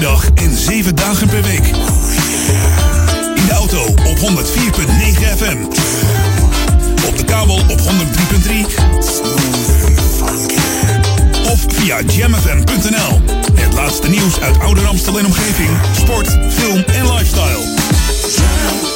dag en 7 dagen per week. In de auto op 104.9 FM. Op de kabel op 103.3. Of via jamfm.nl. Het laatste nieuws uit Ouder Amstel en omgeving. Sport, film en lifestyle.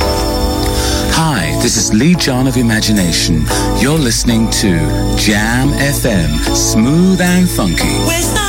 Hi, this is Lee John of Imagination. You're listening to Jam FM, smooth and funky.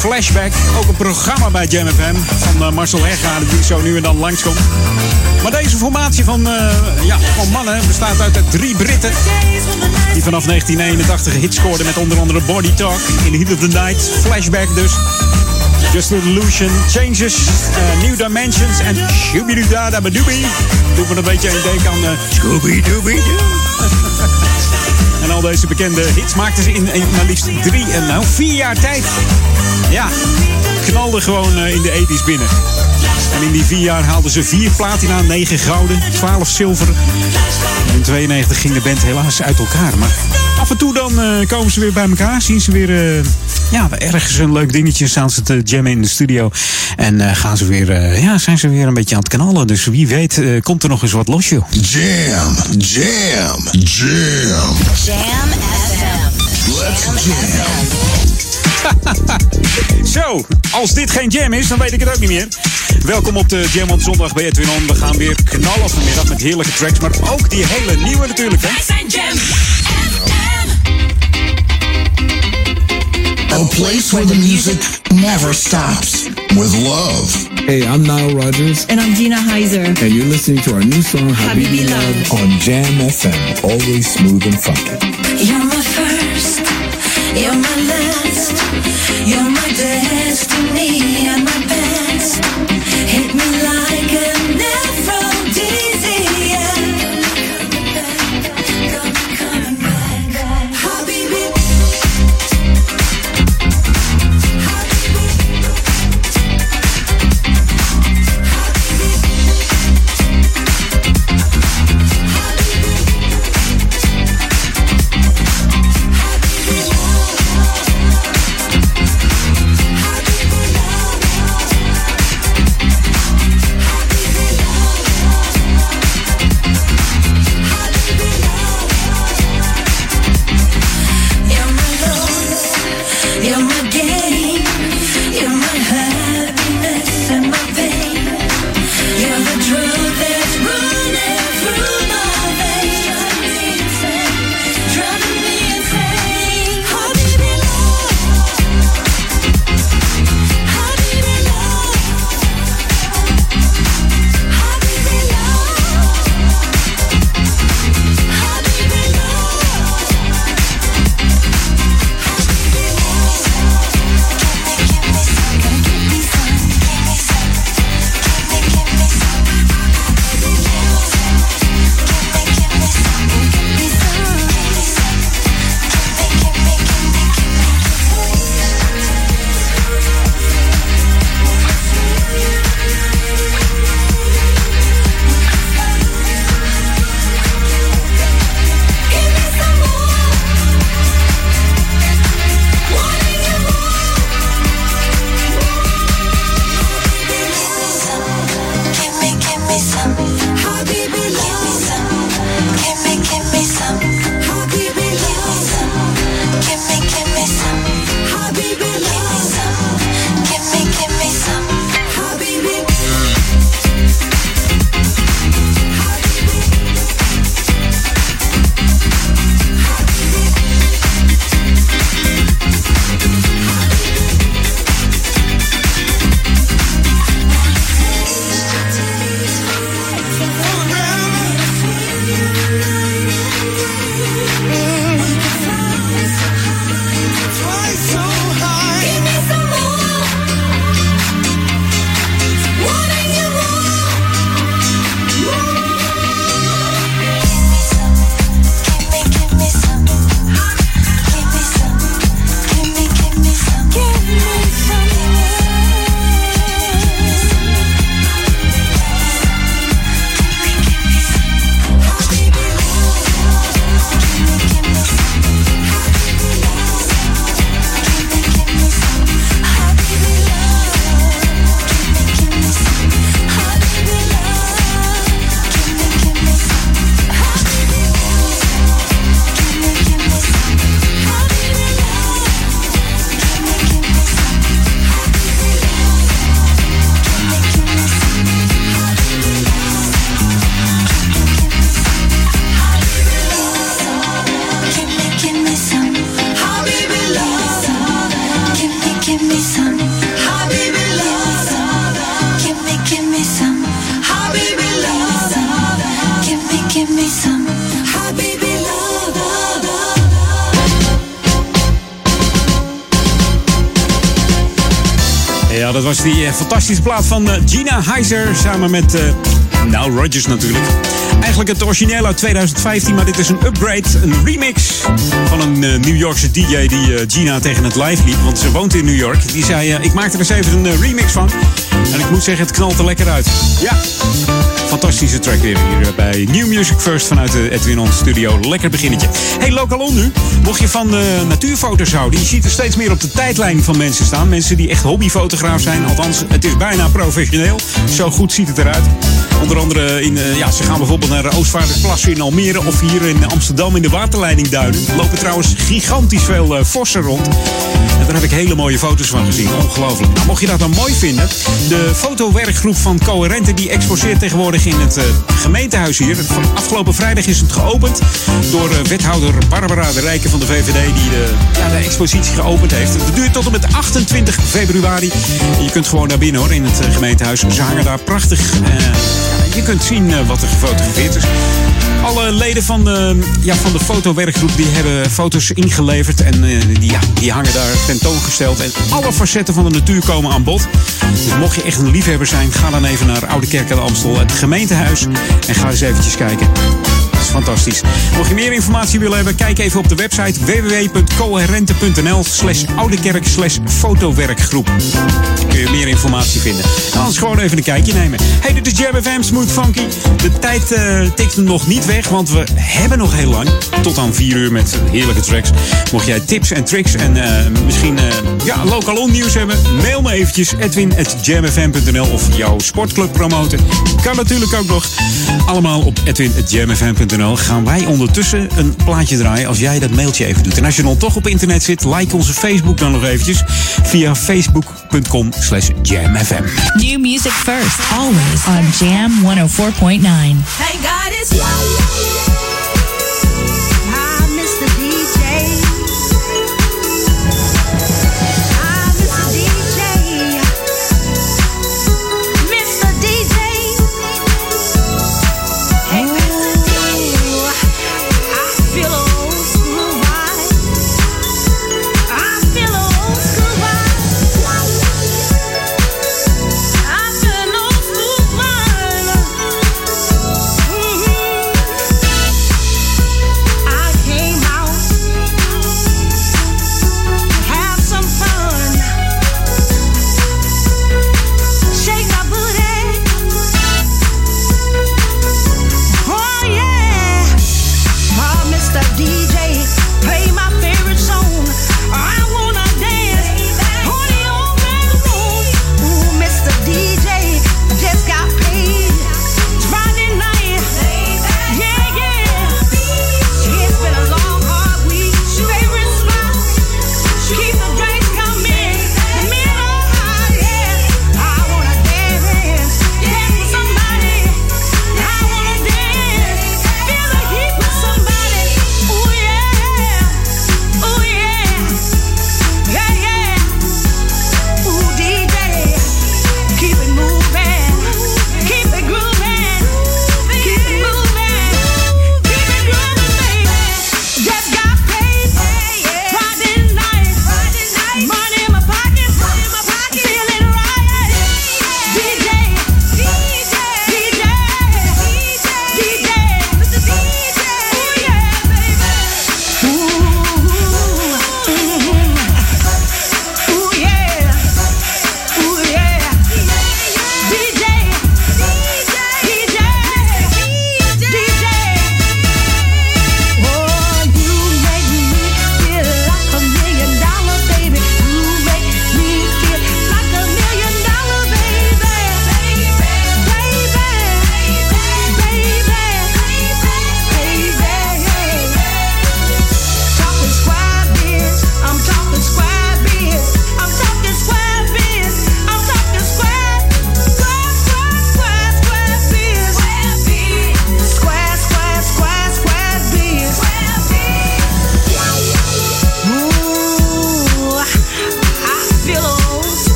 Flashback. Ook een programma bij Jam FM van eh, Marcel Hergaarden die zo nu en dan langskomt. Maar deze formatie van, eh, ja, van mannen bestaat uit drie Britten. Die vanaf 1981 hits scoorden met onder andere Body Talk, In the Heat of the Night, Flashback dus. Just an Illusion, Changes, eh, New Dimensions en Shooby-Doo-Da-Da-Ba-Doobie. Doe me een beetje een denken aan uh, Scooby-Dooby-Doo. Deze bekende hits maakten ze in, in maar liefst drie en nou vier jaar tijd. Ja, knalden gewoon eh, in de 80s binnen. En in die vier jaar haalden ze vier platina, negen gouden, 12 zilveren. En in 92 ging de band helaas uit elkaar. Maar af en toe dan eh, komen ze weer bij elkaar. Zien ze weer eh, ja, ergens een leuk dingetje. Staan ze te jammen in de studio. En eh, gaan ze weer, eh, ja, zijn ze weer een beetje aan het knallen. Dus wie weet eh, komt er nog eens wat los, joh. Jam, jam, jam. Jam FM. Let's jam. Zo, als dit geen jam is, dan weet ik het ook niet meer. Welkom op de Jam on Zondag bij Edwin On. We gaan weer knallen vanmiddag met heerlijke tracks, maar ook die hele nieuwe natuurlijk. Hè? Wij zijn Jam A place where the music never stops. With love. Hey, I'm Nile Rodgers, And I'm Gina Heiser. and you're listening to our new song, Habibi, Habibi Love, Love. on Jam FM. Always smooth and funky. You're my first, you're my you're my destiny fantastische plaat van eh, Gina Heiser samen met uh, Nile Rodgers natuurlijk. Eigenlijk het origineel uit 2015, maar dit is een upgrade, een remix van een eh, New Yorkse DJ die Gina tegen het live liep. Want ze woont in New York. Die zei, ik maak er eens even een remix van. En ik moet zeggen, het knalt er lekker uit. Ja, fantastische track weer hier eh, bij New Music First vanuit de Edwin On Studio. Lekker beginnetje. Hey, lokaal on nu. Mocht je van eh, natuurfoto's houden, je ziet er steeds meer op de tijdlijn van mensen staan. Mensen die echt hobbyfotograaf zijn. Althans, het is bijna professioneel. Zo goed ziet het eruit. Onder andere, in, eh, ja, ze gaan bijvoorbeeld naar de Oostvaardersplassen in Almere of hier in Amsterdam in de waterleiding duinen. Er lopen trouwens gigantisch veel eh, vossen rond. En daar heb ik hele mooie foto's van gezien. Ongelooflijk. Nou, mocht je dat dan mooi vinden. De fotowerkgroep van Coherente die exposeert tegenwoordig in het eh, gemeentehuis hier. Van afgelopen vrijdag is het geopend door eh, wethouder Barbara de Rijken van de VVD. Die de, ja, de expositie geopend heeft. Het duurt tot en met 28 februari. Je kunt gewoon naar binnen hoor in het eh, gemeentehuis. Ze hangen daar prachtig. je kunt zien wat er gefotografeerd is. Alle leden van de, ja, van de fotowerkgroep die hebben foto's ingeleverd. En eh, die, ja, die hangen daar tentoongesteld. En alle facetten van de natuur komen aan bod. Dus mocht je echt een liefhebber zijn, ga dan even naar Oude Kerk aan Amstel, het gemeentehuis. En ga eens eventjes kijken. Fantastisch. Mocht je meer informatie willen hebben, kijk even op de website www.coherente.nl slash oudekerk slash fotowerkgroep. Dan kun je meer informatie vinden. En anders gewoon even een kijkje nemen. Hey, dit is Jam FM Smooth Funky. De tijd eh, tikt nog niet weg, want we hebben nog heel lang. Tot aan 4 uur met heerlijke tracks. Mocht jij tips en tricks en eh, misschien eh, ja, lokaal nieuws hebben, mail me eventjes edwin.jamfm.nl of jouw sportclub promoten. Kan natuurlijk ook nog. Allemaal op edwin.jamfm.nl gaan wij ondertussen een plaatje draaien als jij dat mailtje even doet. En als je dan toch op internet zit, like onze Facebook dan nog eventjes via facebook.com slash jamfm. New music first, always on Jam 104.9. Thank God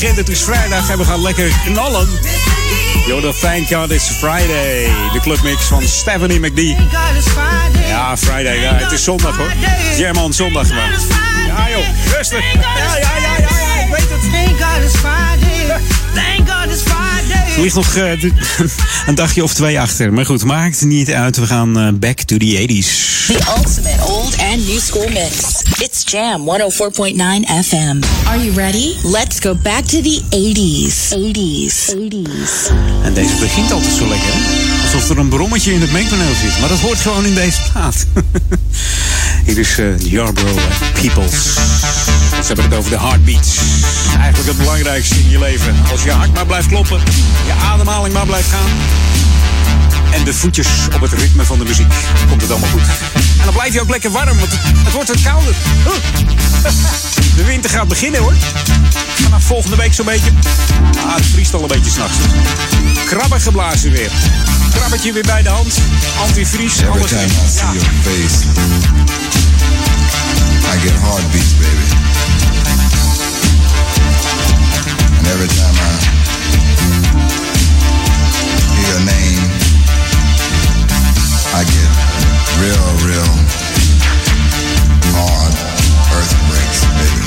begint, het is vrijdag en we gaan lekker knallen. Yo, thank God it's Friday. De clubmix van Stephanie McDee. Ja, Friday. Ja, het is zondag hoor. German zondag maar. Ja joh, rustig. Ja, ja, ja, ja, ik weet het. Thank God it's Friday. Thank God it's Friday. Er ligt nog eh, een dagje of twee achter. Maar goed, maakt niet uit. We gaan eh, back to the 80s. The ultimate old and new school mix. It's Jam 104.9 FM. Are you ready? Let's go back to the 80s. 80s. 80s. En deze begint altijd zo lekker, hè? Alsof er een brommetje in het mengpaneel zit. Maar dat hoort gewoon in deze plaat. Hier is uh, Yarborough Peoples. Ze hebben het over de heartbeats. Eigenlijk het belangrijkste in je leven. Als je hart maar blijft kloppen, je ademhaling maar blijft gaan. En de voetjes op het ritme van de muziek. Komt het allemaal goed. En dan blijf je ook lekker warm, want het, wordt wat kouder. De winter gaat beginnen hoor. Vanaf volgende week zo'n beetje. Ah, het vriest al een beetje s'nachts. Krabben geblazen weer. Krabbetje weer bij de hand. Antivries, Every alles. time I see your face, I get heartbeats, baby. And every time I hear your name, I get real, real hard earthquakes, baby.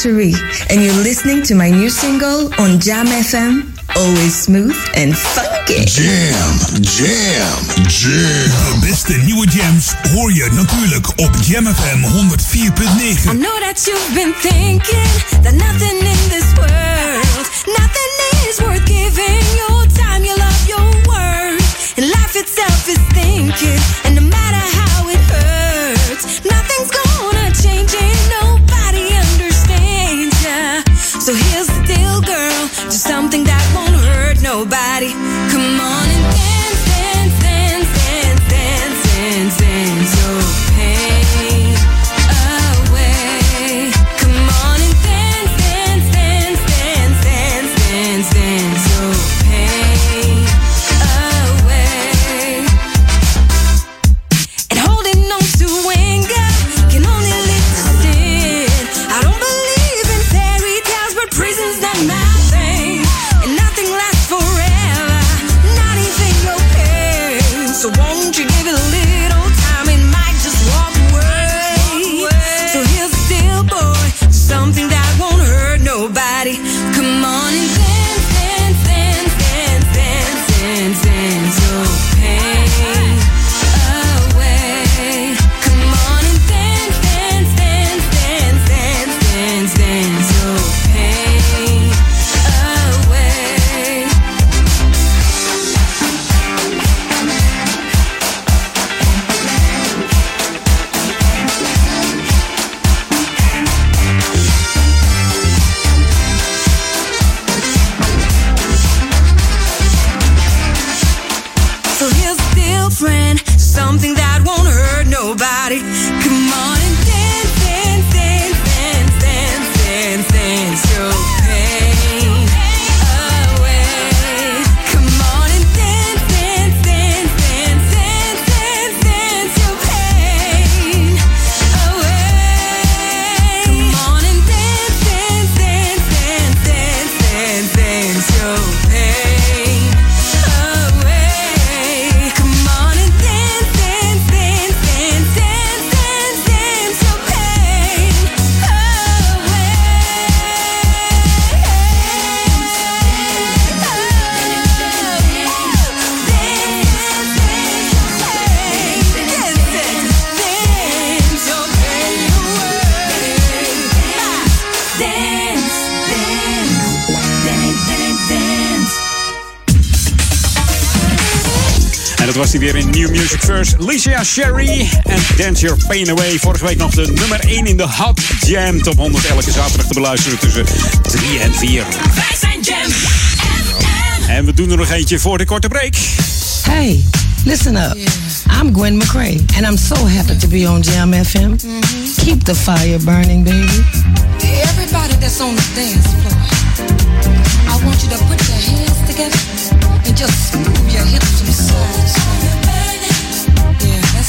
Cherie, and you're listening to my new single on Jam FM, always smooth and funky. Jam, jam, jam. De beste nieuwe jams hoor je natuurlijk op Jam FM 104.9. I know that you've been thinking that nothing in this world, nothing is worth giving. is weer in New Music First. Licia Sherry en Dance Your Pain Away. Vorige week nog de nummer 1 in de Hot Jam Top 100. Elke zaterdag te beluisteren tussen 3 en 4. Wij zijn Jam En we doen er nog eentje voor de korte break. Hey, listen up. I'm Gwen McCrae. And I'm so happy to be on Jam FM. Mm-hmm. Keep the fire burning, baby. Everybody that's on the dance floor. I want you to put your hands together. and just move your hips from side to side.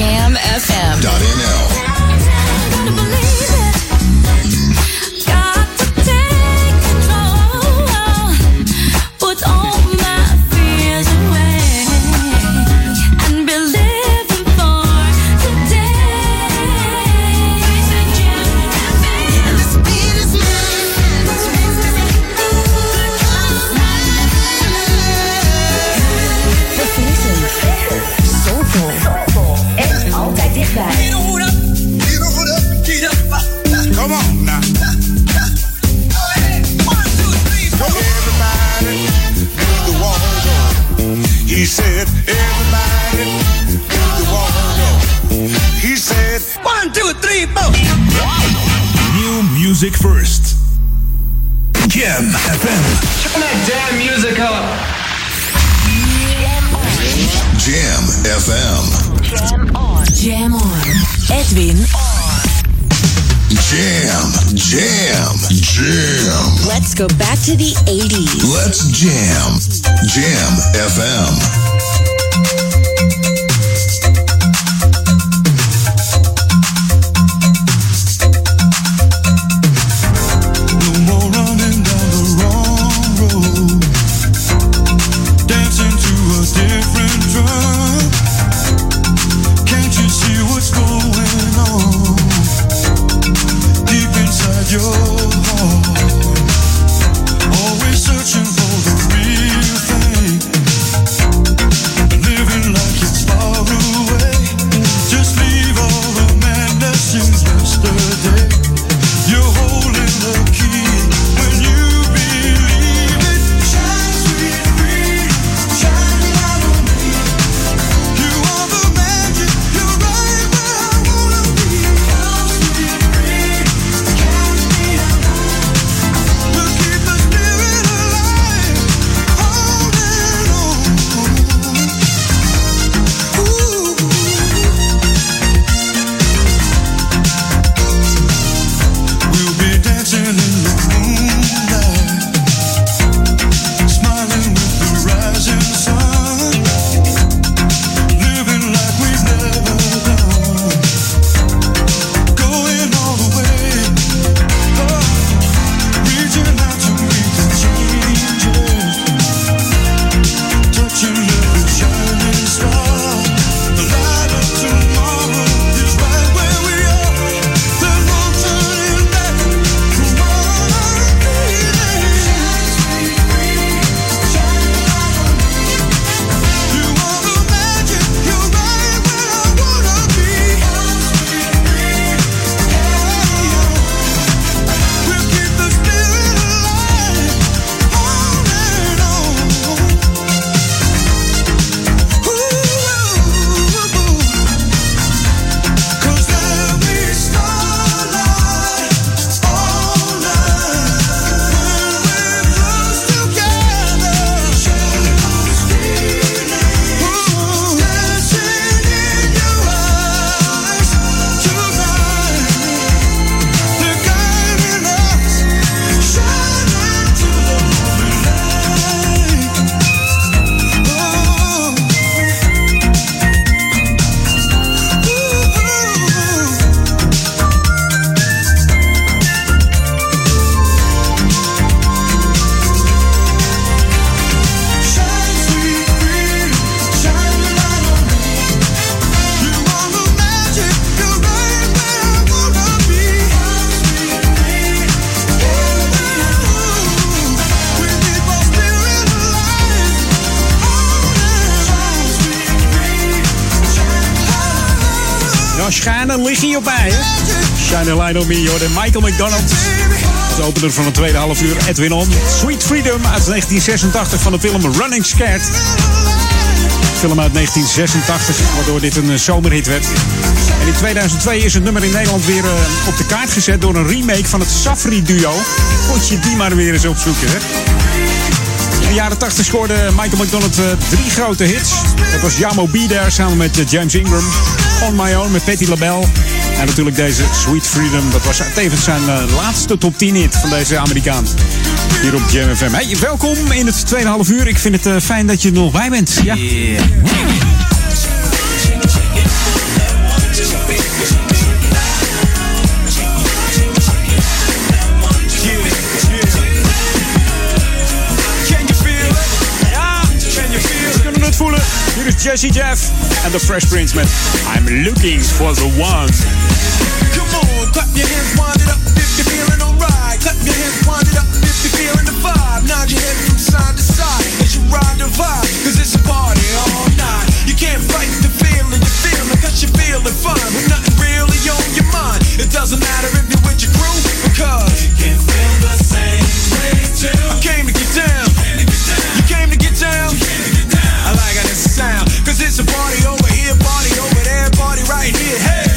Jam je op bij? Shine a light on me, hoor. De Michael McDonald. Als opener van het tweede half uur, Edwin On. Sweet Freedom uit 1986 van de film Running Scared. film uit 1986, waardoor dit een eh, zomerhit werd. En in 2002 is het nummer in Nederland weer eh, op de kaart gezet door een remake van het Safri-duo. Moet je die maar weer eens opzoeken, hè? In de jaren 80 scoorde Michael McDonald eh, drie grote hits. Dat was Yamo Be There samen met eh, James Ingram. On My Own met Patti LaBelle. En natuurlijk deze Sweet Freedom. Dat was tevens zijn eh, laatste top 10 hit van deze Amerikaan. Hier op Jam FM. Hey, welkom in het tweede half uur. Ik vind het fijn dat je er nog bij bent. Ja. Jesse Jeff en The Fresh Prince met I'm Looking for the One. Come on, clap your hands, wind it up if you're feeling alright. Clap your hands, wind it up if you're feeling the vibe. Nod your head from side to side as you ride the vibe. Cause it's a party all night. You can't fight the feeling you're feeling cause you're feeling fine. With nothing really on your mind. It doesn't matter if you're with your crew because you can feel the same way too. I came to get down. You came to get down. I like how this sound. Cause it's a party over here, party over there, party right here. Hey,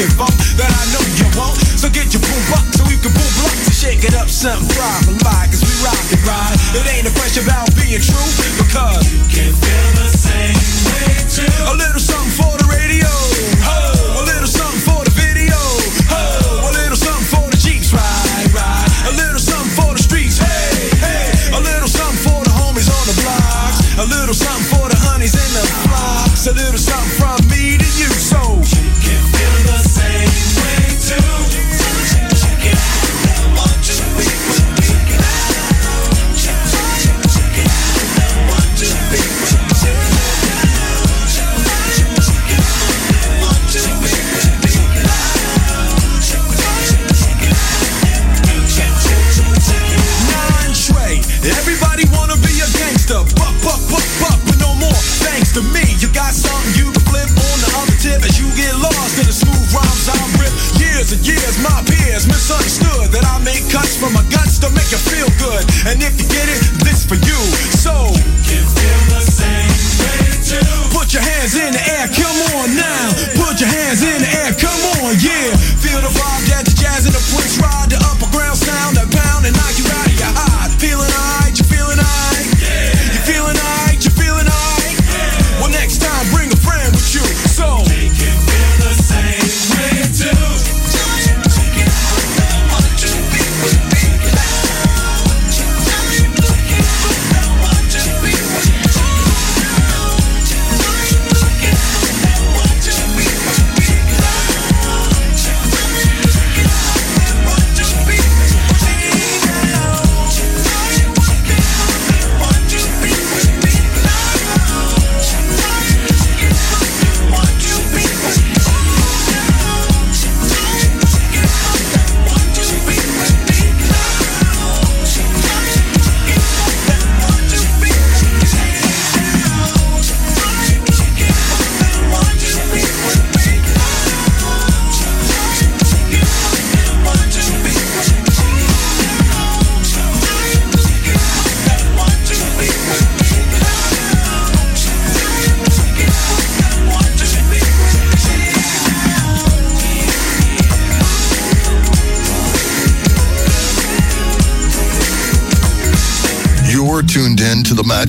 chunky funk that I know you want. So get your boom box so we can boom blocks and shake it up, something prime like, cause we rock it right. It ain't a question about being true, because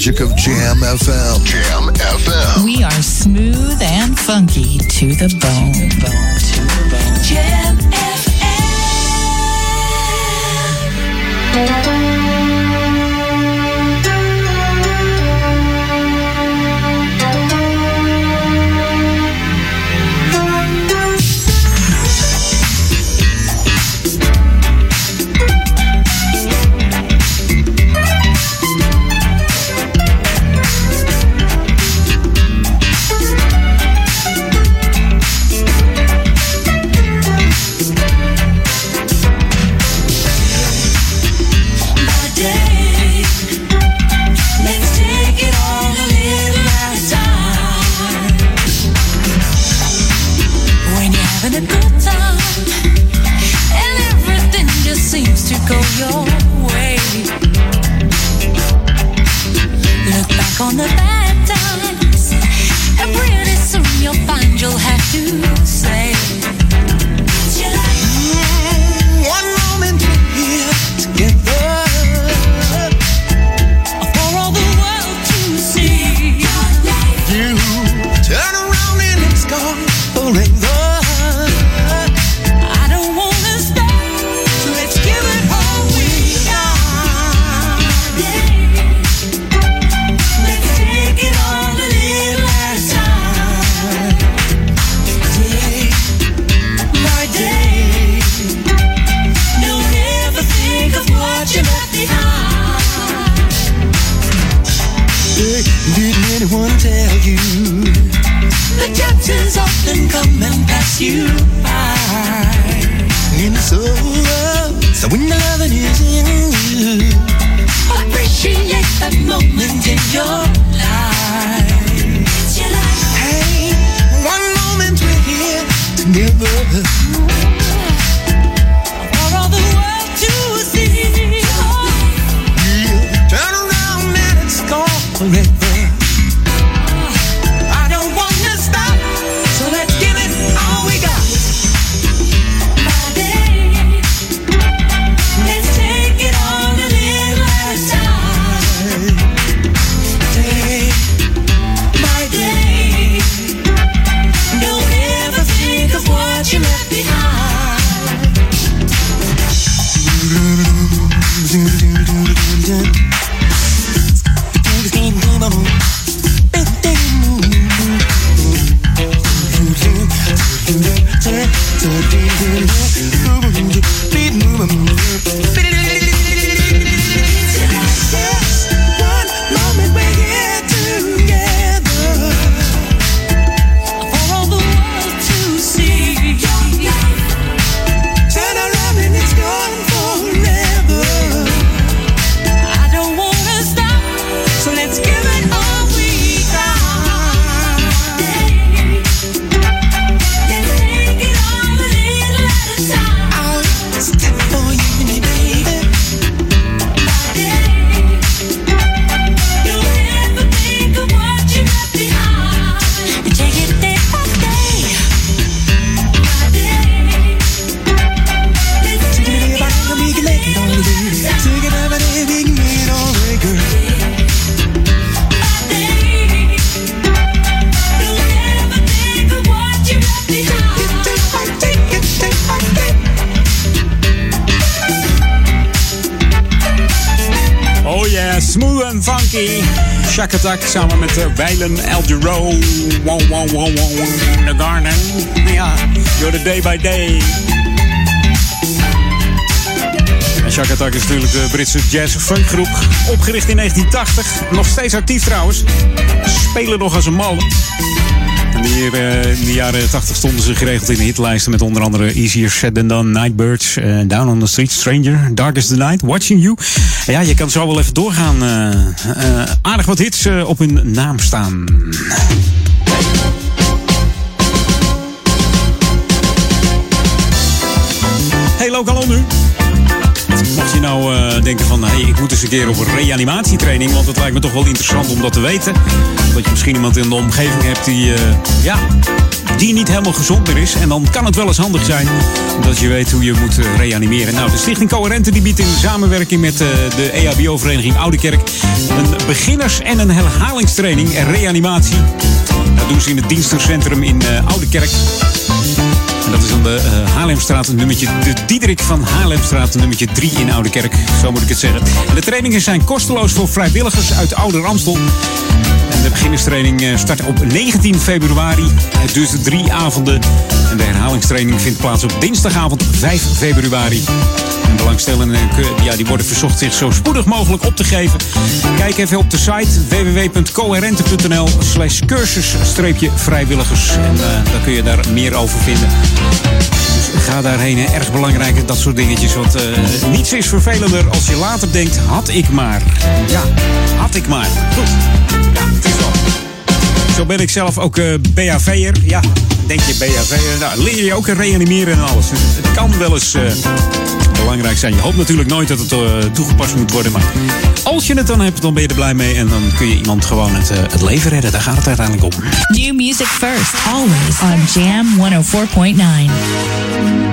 magic of Jam FM. Jam FM. We are smooth and funky to the bone. Jam on dun dun dun dun. Met uh, Weilen El wow. The Garden. Ja, you're the day by day. En Attack is natuurlijk de Britse jazz-funkgroep. Opgericht in 1980. Nog steeds actief trouwens. Spelen nog als een mal. Hier, eh, in de jaren 80 stonden ze geregeld in hitlijsten met onder andere Easier Said Than Done, Nightbirds, eh, Down on the Street, Stranger, Dark the Night, Watching You. Ja, je kan zo wel even doorgaan. eh, eh, aardig wat hits eh, op hun naam staan. Hey, lokaal nu. Mocht je nou denken van, hey, ik moet eens een keer op een reanimatietraining, want het lijkt me toch wel interessant om dat te weten. Dat je misschien iemand in de omgeving hebt die, ja, die niet helemaal gezond meer is. En dan kan het wel eens handig zijn dat je weet hoe je moet eh, reanimeren. Nou, de Stichting Coherente die biedt in samenwerking met eh, de EHBO-vereniging Oudekerk een beginners- en een herhalingstraining en reanimatie. Dat doen ze in het dienstencentrum in eh Oudekerk. En dat is aan de Haarlemstraat, nummertje, de Diederik van Haarlemstraat, nummertje 3 in Oudekerk. Zo moet ik het zeggen. En de trainingen zijn kosteloos voor vrijwilligers uit Oude Ramstel. De beginnerstraining eh, start op 19 februari. Het duurt drie avonden. En de herhalingstraining vindt plaats op dinsdagavond 5 februari. En belangstellenden eh, ja, die worden verzocht zich zo spoedig mogelijk op te geven. Kijk even op de site www.coherente.nl slash cursus-vrijwilligers. En eh, dan kun je daar meer over vinden. Dus ga daarheen, hè. erg belangrijk, dat soort dingetjes. Want niets is vervelender als je later denkt, had ik maar. Ja, had ik maar. Goed. Ja. Zo ben ik zelf ook eh, uh, BHV'er. Ja, denk je BHV'er. Nou, leer je ook reanimeren en alles. Dus het kan wel eens eh, belangrijk zijn. Je hoopt natuurlijk nooit dat het eh, toegepast moet worden. Maar als je het dan hebt, dan ben je er blij mee. En dan kun je iemand gewoon het, het leven redden. Daar gaat het uiteindelijk om. New music first. Always on Jam 104.9.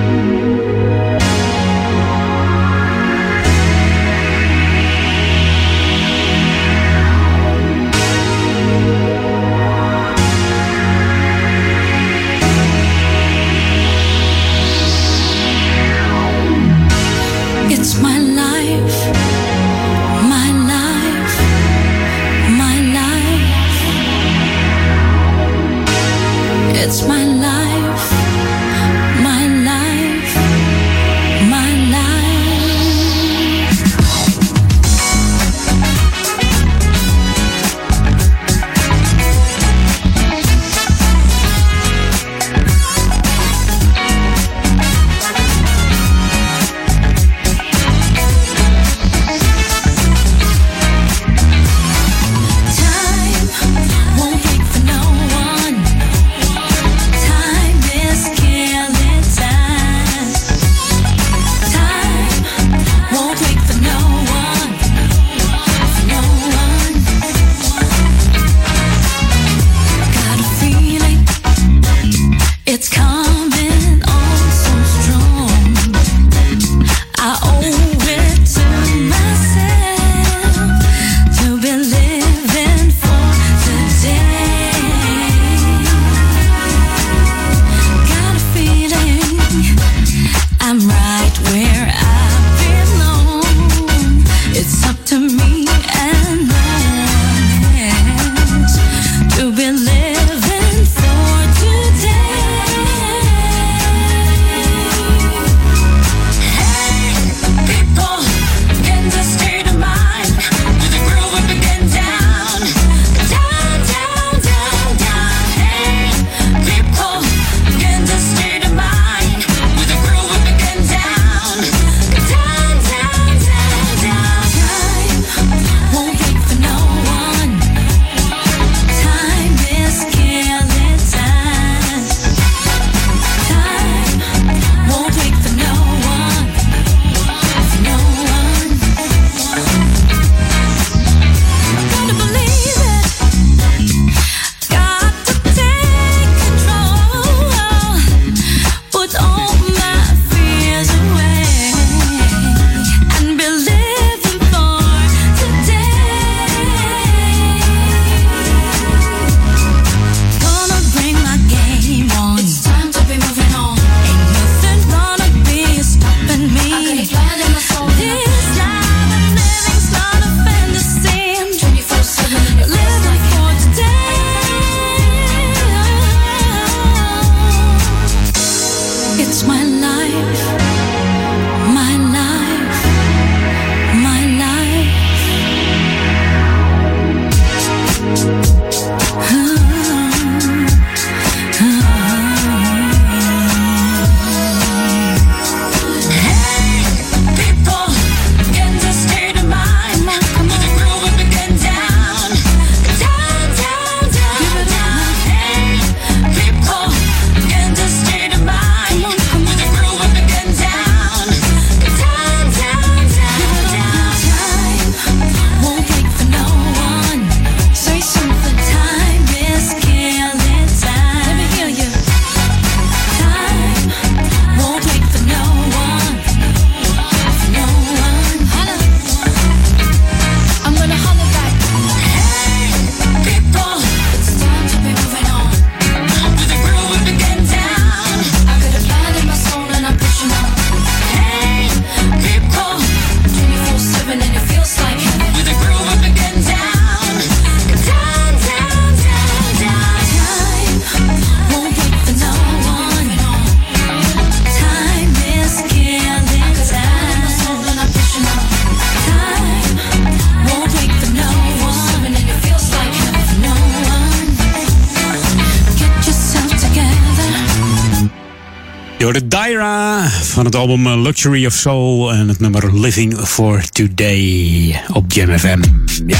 Door de Daira van het album Luxury of Soul en het nummer Living for Today op Jam FM. Ja.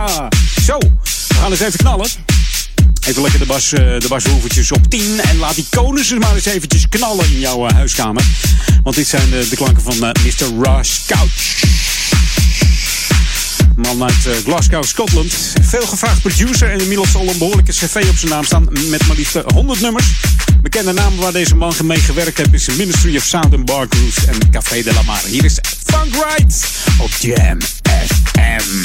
Zo, we gaan eens even knallen. Even lekker de, bas, eh, de op 10. En laat die konus maar eens eventjes knallen in jouw eh, huiskamer. Want dit zijn de, de klanken van Mr. Rush Couch. Man uit eh, Glasgow, Scotland. Veel gevraagd producer en inmiddels al een behoorlijke cv op zijn naam staan. Met maar liefst 100 nummers. Bekende namen waar deze man mee gewerkt heeft is Ministry of Sound and Bar Grooves en Café de la Mar. Hier is Funk Rides op Jam FM.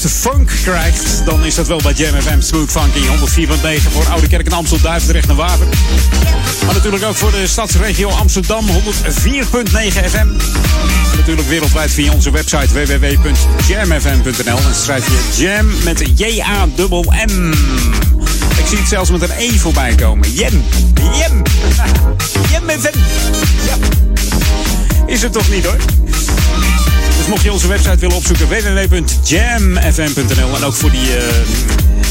Juiste funk krijgt, dan is dat wel bij Jam FM Smooth Funky 104.9 voor Oude Kerk en Amstel, Duivendrecht en Waver. Maar natuurlijk ook voor de stadsregio Amsterdam 104.9 FM. Natuurlijk wereldwijd via onze website www.jamfm.nl. En schrijf je Jam met J-A-M-M. Ik zie het zelfs met een E voorbij komen. Jam. Jam. Jam FM. Ja. Is het toch niet hoor? Mocht je onze website willen opzoeken, www.jamfm.nl. En ook voor die, uh,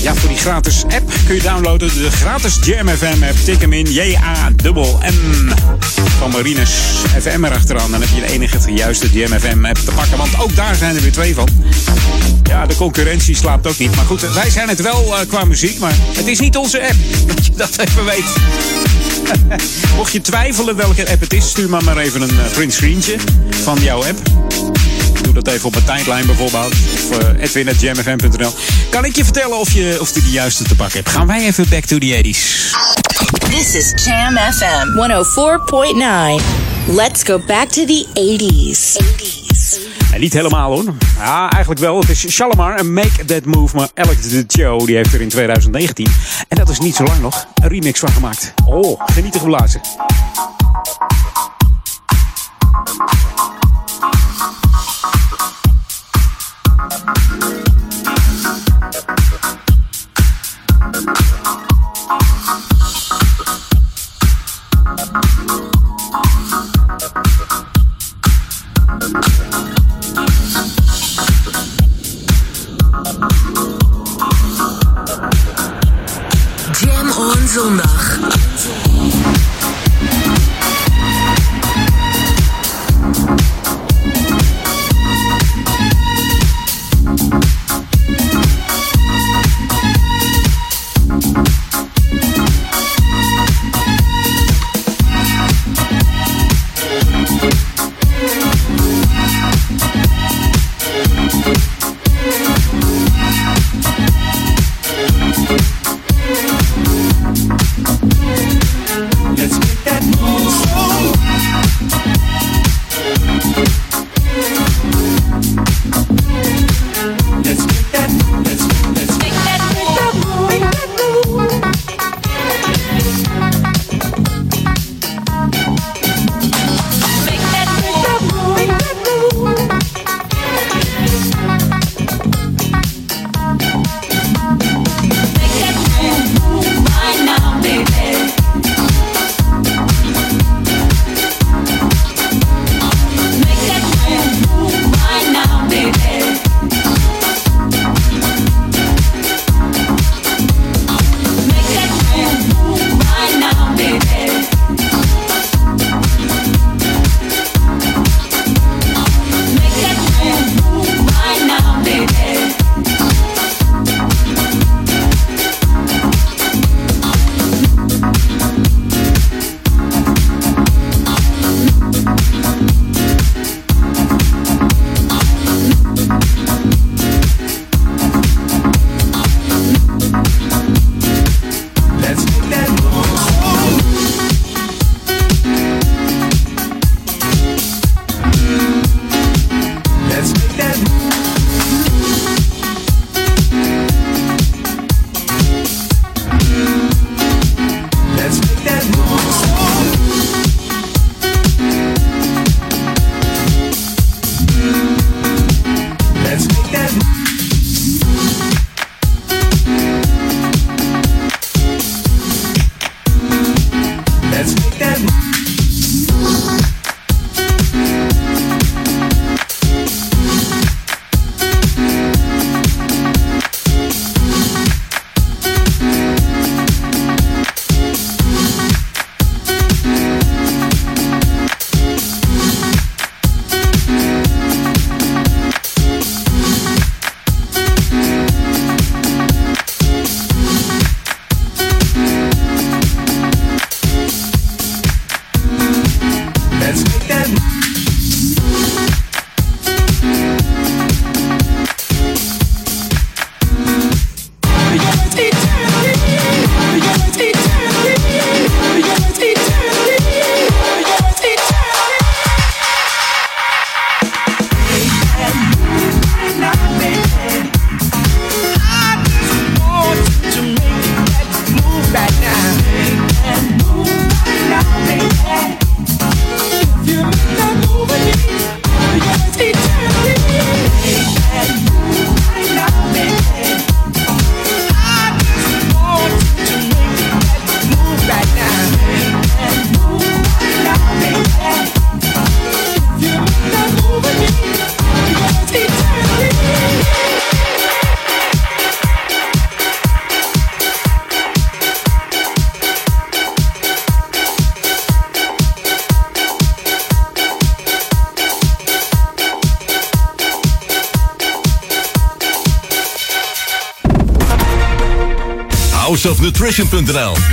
Ja, voor die gratis app kun je downloaden. De gratis Jam FM app. Tik hem in. J-A-M-M. Van Marines FM erachteraan. Dan heb je de enige juiste Jam FM app te pakken. Want ook daar zijn er weer twee van. Ja, de concurrentie slaapt ook niet. Maar goed, wij zijn het wel uh, qua muziek. Maar het is niet onze app. Dat je dat even weet. Mocht je twijfelen welke app het is, stuur maar maar even een uh, print screentje van jouw app. Dat even op mijn tijdlijn bijvoorbeeld. Of uh, edwin.jamfm.nl. Kan ik je vertellen of je, of je de juiste te pakken hebt? Gaan wij even back to the 80s. This is Jam FM 104.9. Let's go back to the 80s. 80s. En niet helemaal hoor. Ja, eigenlijk wel. Het is Shalimar en Make That Move. Maar Alex de Joe die heeft er in 2019. En dat is niet zo lang nog. Een remix van gemaakt. Oh, genieten geblazen.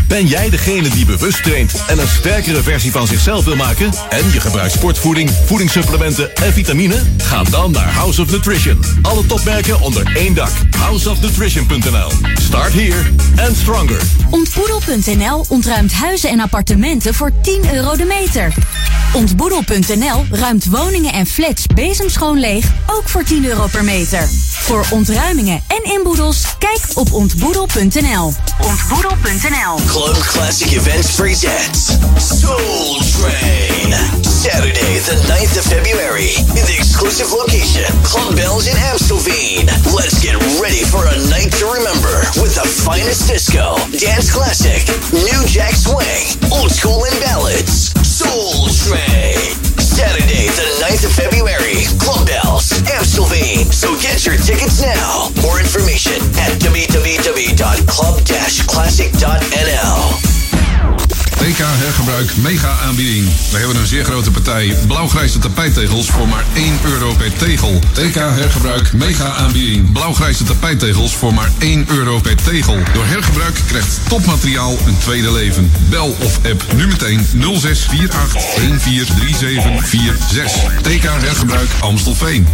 Ben jij degene die bewust traint en een sterkere versie van zichzelf wil maken? En je gebruikt sportvoeding, voedingssupplementen en vitamine? Ga dan naar House of Nutrition. Alle topmerken onder één dak. Houseofnutrition.nl. Start here and stronger. Ontboedel.nl ontruimt huizen en appartementen voor 10 euro de meter. Ontboedel.nl ruimt woningen en flats bezemschoon leeg, ook voor 10 euro per meter. Voor ontruimingen en inboedels, kijk op ontboedel.nl. Ontboedel.nl Club Classic Events presents Soul Train. Saturday, the 9th of February, in the exclusive location, Club Bells in Amstelveen. Let's get ready for a night to remember with the finest disco, dance classic, new jack swing, old school and ballads. Soul Train. Saturday, the 9th of February, Club Bells, So get your tickets now. More information at www.club-classic.nl. TK Hergebruik mega aanbieding. We hebben een zeer grote partij blauwgrijze tapijttegels voor maar 1 euro per tegel. TK Hergebruik mega aanbieding. Blauwgrijze tapijttegels voor maar 1 euro per tegel. Door hergebruik krijgt topmateriaal een tweede leven. Bel of app nu meteen 0648 143746. TK Hergebruik Amstelveen.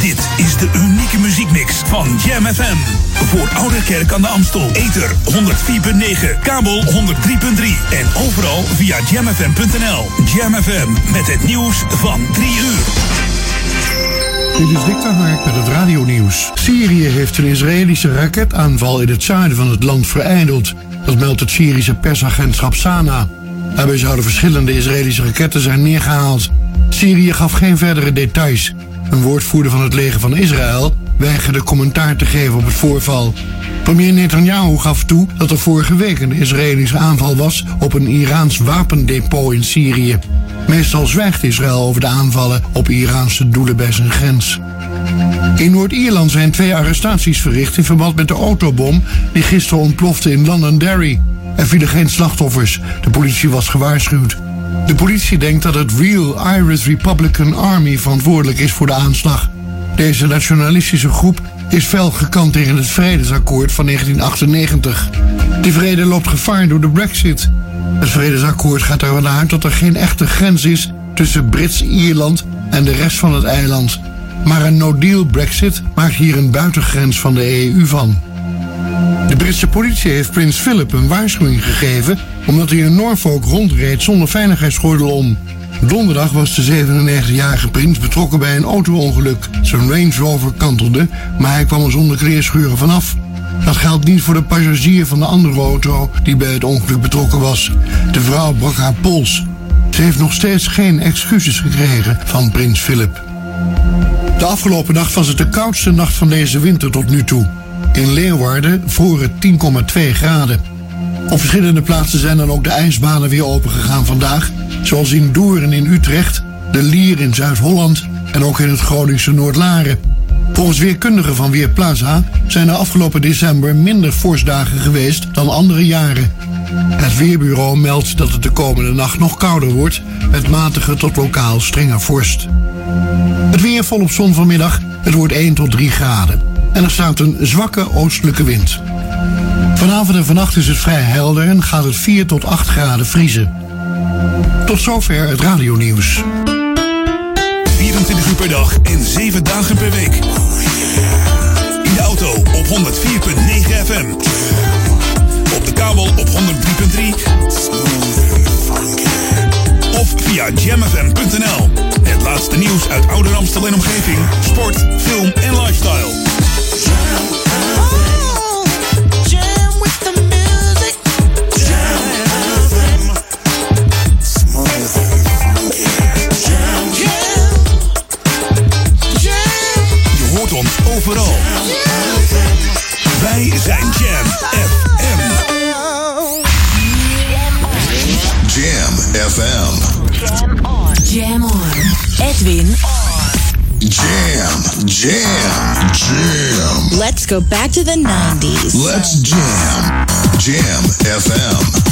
Dit is de unieke muziekmix van Jam FM. Voor Oude Kerk aan de Amstel. Ether 104.9, kabel 103.3 en overal via jamfm.nl. Jam FM met het nieuws van 3 uur. Dit is Haak met het radionieuws. Syrië heeft een Israëlische raketaanval in het zuiden van het land vereideld. Dat meldt het Syrische persagentschap Sana. Daarbij zouden verschillende Israëlische raketten zijn neergehaald. Syrië gaf geen verdere details. Een woordvoerder van het leger van Israël weigerde commentaar te geven op het voorval. Premier Netanyahu gaf toe dat er vorige week een Israëlische aanval was op een Iraans wapendepot in Syrië. Meestal zwijgt Israël over de aanvallen op Iraanse doelen bij zijn grens. In Noord-Ierland zijn twee arrestaties verricht in verband met de autobom die gisteren ontplofte in Londonderry. Er vielen geen slachtoffers. De politie was gewaarschuwd. De politie denkt dat het Real Irish Republican Army verantwoordelijk is voor de aanslag. Deze nationalistische groep is fel gekant tegen het vredesakkoord van 1998. Die vrede loopt gevaar door de brexit. Het vredesakkoord gaat ervan uit dat er geen echte grens is tussen Brits-Ierland en de rest van het eiland. Maar een no-deal brexit maakt hier een buitengrens van de EU van. De Britse politie heeft prins Philip een waarschuwing gegeven omdat hij in Norfolk rondreed zonder veiligheidsgordel om. Donderdag was de 97-jarige prins betrokken bij een auto-ongeluk. Zijn Range Rover kantelde, maar hij kwam er zonder kleerscheuren vanaf. Dat geldt niet voor de passagier van de andere auto die bij het ongeluk betrokken was. De vrouw brak haar pols. Ze heeft nog steeds geen excuses gekregen van prins Philip. De afgelopen nacht was het de koudste nacht van deze winter tot nu toe. In Leeuwarden vroor het 10,2 graden. Op verschillende plaatsen zijn dan ook de ijsbanen weer opengegaan vandaag. Zoals in Doorn in Utrecht, de Lier in Zuid-Holland en ook in het Groningse Noordlaren. Volgens weerkundigen van Weerplaza zijn er afgelopen december minder vorstdagen geweest dan andere jaren. Het Weerbureau meldt dat het de komende nacht nog kouder wordt, met matige tot lokaal strenge vorst. Het weer volop zon vanmiddag, het wordt 1 tot 3 graden. En er staat een zwakke oostelijke wind. Vanavond en vannacht is het vrij helder en gaat het 4 tot 8 graden vriezen. Tot zover het radionieuws. 24 uur per dag en 7 dagen per week. In de auto op 104.9 FM. Op de kabel op 103.3. Of via jamfm.nl. Het laatste nieuws uit Ouder Amstel en omgeving. Sport, film en lifestyle. Overal. Wij zijn Jam FM. Jam FM. Jam on. Edwin Jam, jam, jam. Let's go back to the 90s. Let's jam. Jam FM.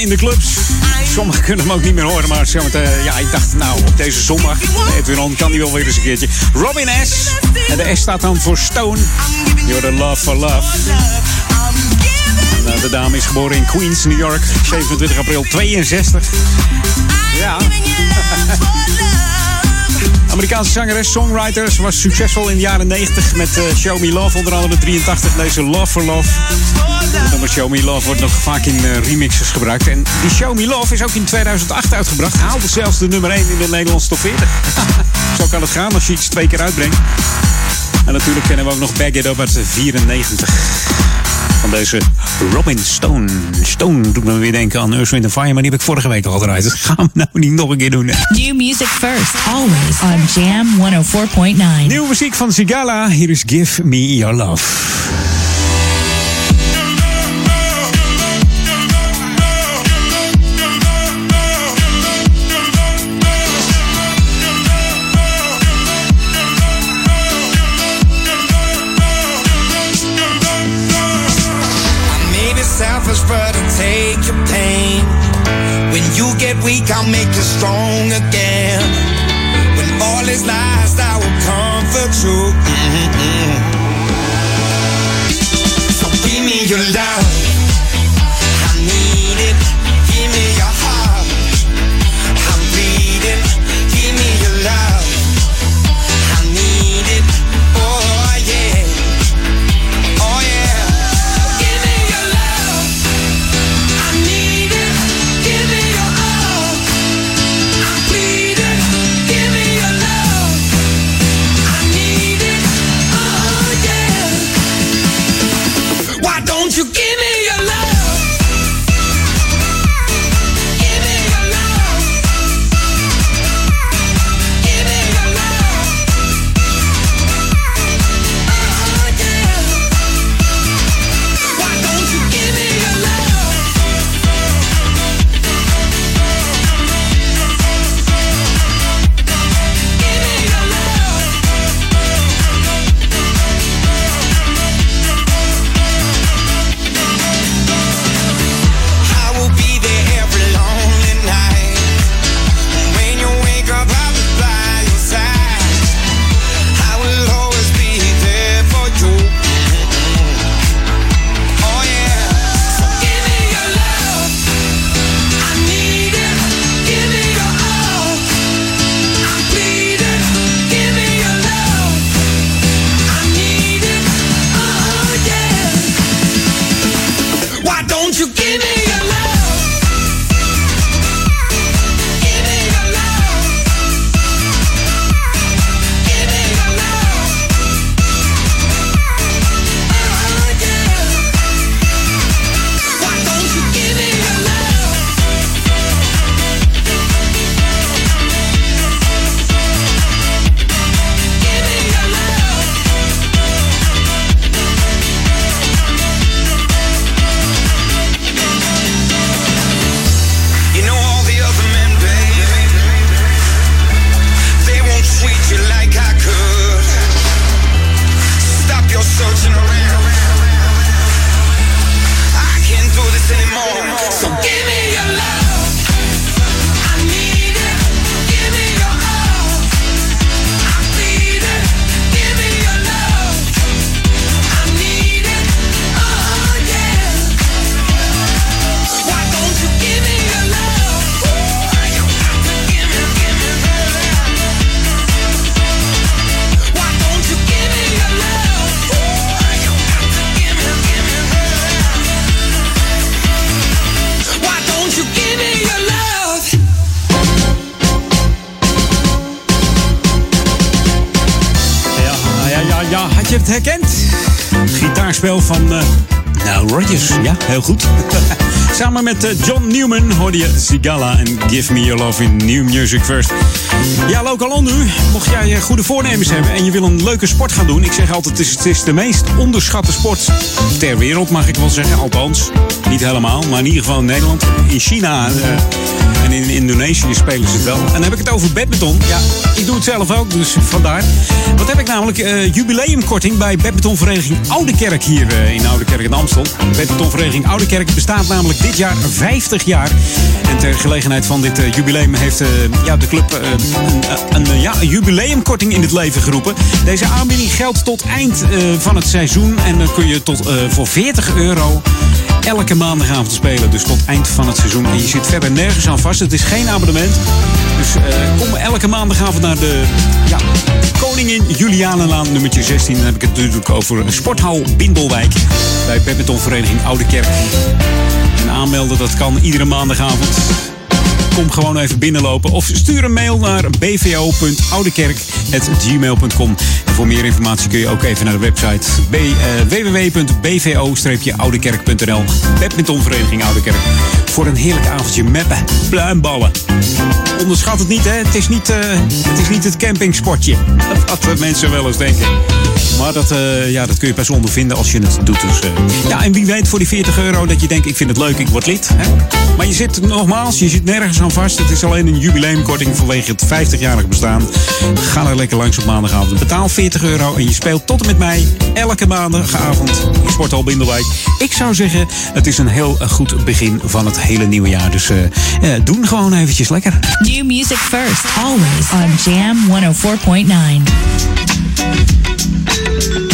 In de clubs. Sommigen kunnen hem ook niet meer horen, maar zometeen, eh, ja, ik dacht, nou, op deze zondag, Edwin On kan die wel weer eens een keertje. Robin S. En de S staat dan voor Stone. You're love for love. Eh, de dame is geboren in Queens, New York, 27 april 62. Ja. Amerikaanse zangeres, songwriter. Ze was succesvol in de jaren 90 met eh, Show Me Love. Onder andere 83 deze Love for Love. Het nummer Show Me Love wordt nog vaak in eh, remixes gebruikt. En die Show Me Love is ook in 2008 uitgebracht. Haalde zelfs de nummer 1 in de Nederlandse top 40. Zo kan het gaan als je iets twee keer uitbrengt. En natuurlijk kennen we ook nog Back It Up uit 94. Van deze Robin Stone. Stone doet me weer denken aan Earth, Wind Fire, maar die heb ik vorige week al gedraaid. Dat gaan we nou niet nog een keer doen. hè. New music first, always on Jam 104.9. Nieuwe muziek van Sigala. Hier is Give Me Your Love. Heel goed. Samen met eh, John Newman hoorde je Sigala en Give Me Your Love in New Music First. Ja, Lokalon nu. Mocht jij eh, goede voornemens hebben en je wil een leuke sport gaan doen. Ik zeg altijd, het is, het is de meest onderschatte sport ter wereld, mag ik wel zeggen. Althans, niet helemaal, maar in ieder geval in Nederland. In China eh, en in Indonesië spelen ze het wel. En dan heb ik het over badminton. Ja, ik doe het zelf ook, dus vandaar. Wat heb ik namelijk? eh, jubileumkorting bij badmintonvereniging Oudekerk hier eh, in Oudekerk in Amstel. Badmintonvereniging Oudekerk bestaat namelijk dit jaar 50 jaar. En ter gelegenheid van dit eh, jubileum heeft ja, de club een, een, ja, een jubileumkorting in het leven geroepen. Deze aanbieding geldt tot eind van het seizoen. En dan kun je tot, voor 40 euro elke maandagavond spelen. Dus tot eind van het seizoen. En je zit verder nergens aan vast. Het is geen abonnement. Dus eh, kom elke maandagavond naar de ja, Koningin Julianenlaan nummertje 16. Dan heb ik het natuurlijk over Sporthal Bindelwijk. Bij badmintonvereniging Oude Kerk. En aanmelden, dat kan iedere maandagavond. Kom gewoon even binnenlopen of stuur een mail naar bvo.oudekerk.gmail.com. En voor meer informatie kun je ook even naar de website eh, www.bvo-oudekerk.nl. Badmintonvereniging Oudekerk. Voor een heerlijk avondje meppen, pluimballen. Onderschat het niet, hè? Het is niet, eh, het, is niet het campingsportje. De mensen wel eens denken. Maar dat, eh, ja, dat kun je pas ondervinden als je het doet. Dus, eh, ja, en wie weet voor die 40 euro dat je denkt, ik vind het leuk, ik word lid. Hè? Maar je zit nogmaals, je zit nergens aan vast. Het is alleen een jubileumkorting vanwege het 50-jarig bestaan. Ga er lekker langs op maandagavond. Betaal 40 euro en je speelt tot en met mij elke maandagavond in Sporthal Bindelwijk. Ik zou zeggen, het is een heel eh, goed begin van het hele nieuwe jaar. Dus eh, doen gewoon eventjes lekker. New music first, always on Jam 104.9. thank you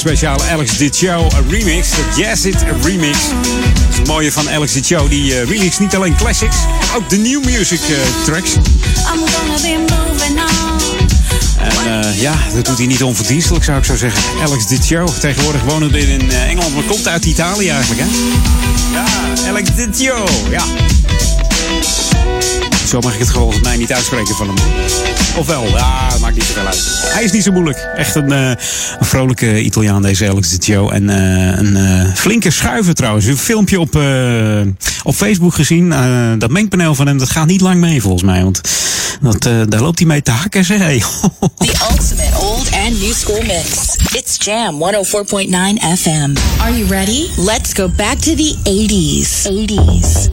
speciale Alex Dicho remix. De Jazz It remix. Dat is het mooie van Alex Dicho. Die uh, remix niet alleen classics, maar ook de new music uh, tracks. En uh, ja, dat doet hij niet onverdienstelijk zou ik zo zeggen. Alex Dicho. Tegenwoordig wonen in Engeland, maar komt uit Italië eigenlijk hè. Ja, Alex Dicho. Ja. Zo mag ik het volgens mij niet uitspreken van hem. Ofwel, ja, maakt niet zoveel uit. Hij is niet zo moeilijk. Echt een, uh, een vrolijke Italiaan, deze Alex Dicio. En uh, een uh, flinke schuiver trouwens. Een filmpje op, op Facebook gezien. dat mengpaneel van hem, dat gaat niet lang mee volgens mij. Want dat, daar loopt hij mee te hakken, zeg. Hey. The ultimate old and new school mix. It's Jam 104.9 FM. Are you ready? Let's go back to the 80s. 80s. 80s.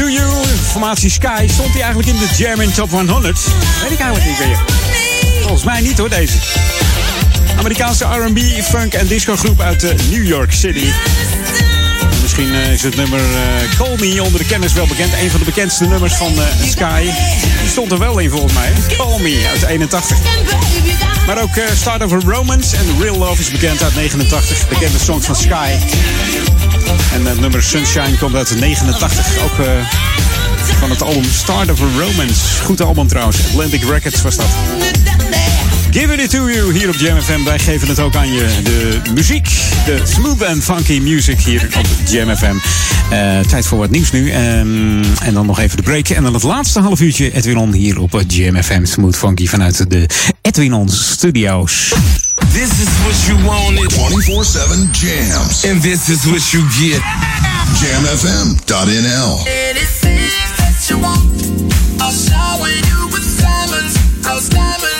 To You, formatie Sky. Stond hij eigenlijk in de in Top 100? Weet ik eigenlijk niet meer. Volgens mij niet hoor, deze. Amerikaanse R&B, funk en disco groep uit eh, New York City. Misschien eh, is het nummer eh, Call Me onder de kennis wel bekend. Een van de bekendste nummers van Sky. Die stond er wel in volgens mij. Call Me uit 81. Maar ook Start of a Romance en Real Love is bekend uit 89. Bekende songs van Sky. En het nummer Sunshine komt uit 89. Ook eh, van het album Start of a Romance. Goed album trouwens. Atlantic Records was dat. Give it to you hier op Jam FM. Wij geven het ook aan je. De muziek, de smooth and funky music hier op Jam FM. Eh, tijd voor wat nieuws nu. Ehm, en dan nog even de break. En dan het laatste half uurtje Edwin On hier op Jam FM. Smooth funky vanuit de Edwin On Studios. This is what you wanted. 24-7 jams. And this is what you get. Jamfm.nl Anything that you want, I'll shower you with diamonds. Cause diamonds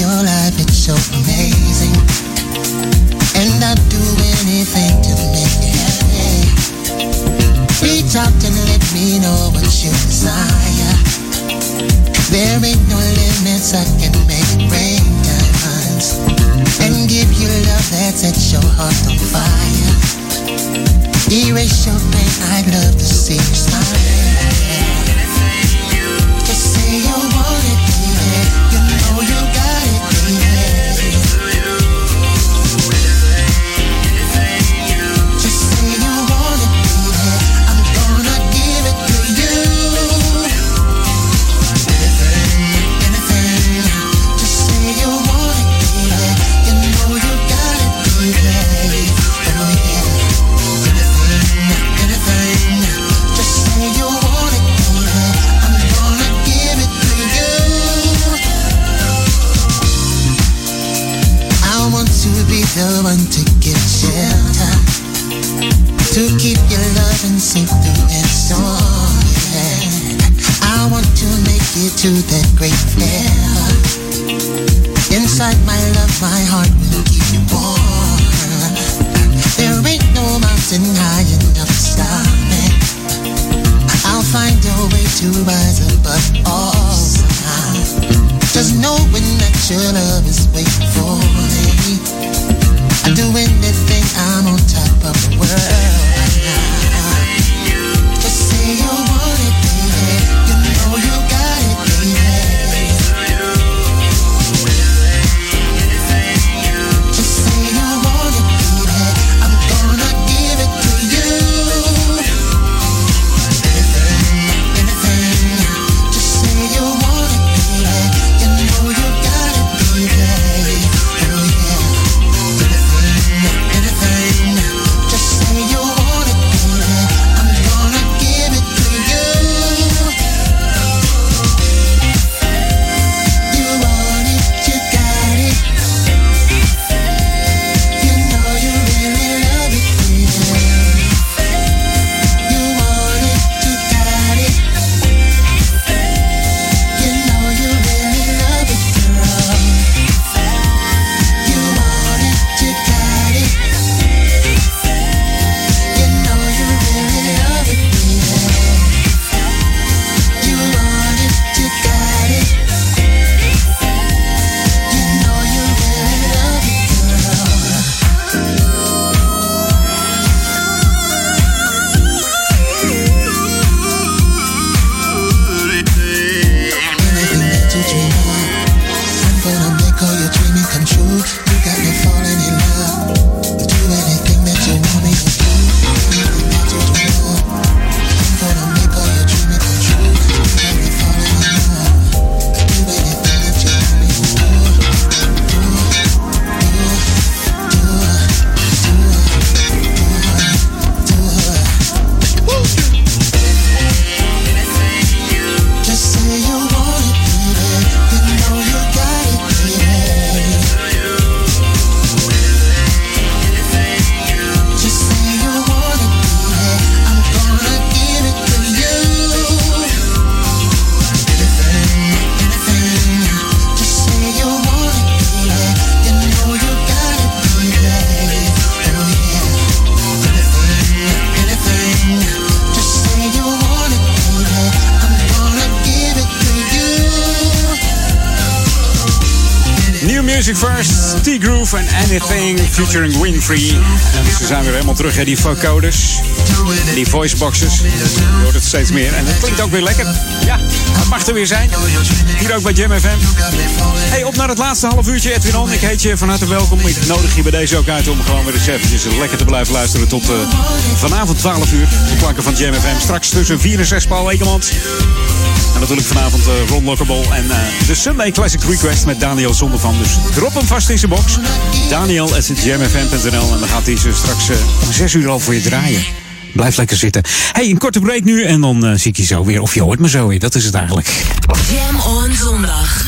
your life, it's so amazing. And I'd do anything to make you happy. Reach out and let me know what you desire. There ain't no limits, I can make it rain diamonds. And give you love that sets your heart on fire. Erase your pain, I'd love to see you smile. Featuring Winfrey. En ze zijn weer helemaal terug, hè, die vocoders. Die voiceboxes. Je hoort het steeds meer. En het klinkt ook weer lekker. Ja, het mag er weer zijn. Hier ook bij Jam FM. Hey, op naar het laatste half uurtje, Edwin On. Ik heet je van harte welkom. Ik nodig je bij deze ook uit om gewoon weer eens eventjes lekker te blijven luisteren tot uh, vanavond 12 uur. De klanken van Jam FM. Straks tussen 4 en 6 Paul Ekemans. En natuurlijk vanavond uh, Ron Lockable en uh, de Sunday Classic Request met Daniel Zondervan. Dus drop hem vast in zijn box. Daniel at jamfm.nl en dan gaat hij ze straks uh, om 6 uur al voor je draaien. Blijf lekker zitten. Hey, een korte break nu en dan uh, zie ik je zo weer. Of je hoort me zo weer, dat is het eigenlijk. Jam on zondag.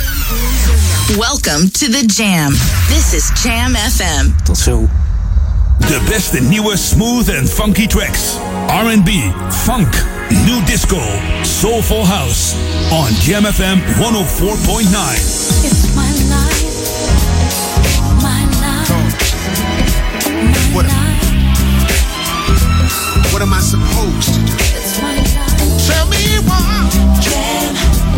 Welcome to the Jam. This is Jam FM. Tot zo. De beste nieuwe smooth en funky tracks. R&B, funk, new disco, soulful house. On GMFM 104.9. It's my life. My life. my What, what am I supposed to do? It's my life. Tell me why. Jam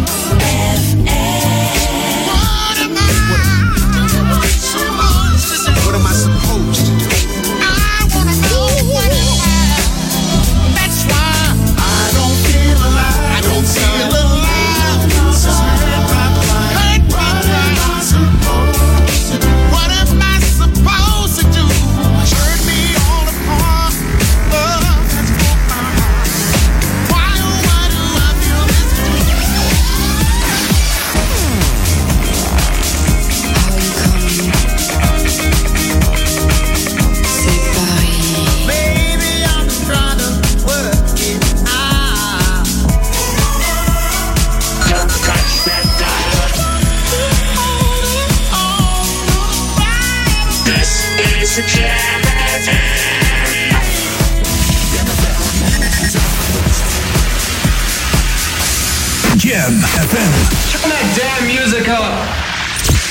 Jam FM. Turn that damn music up.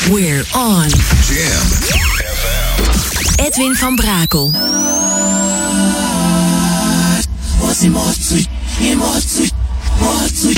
We're on. Jam Edwin van Brakel. Emotie, emotie, emotie.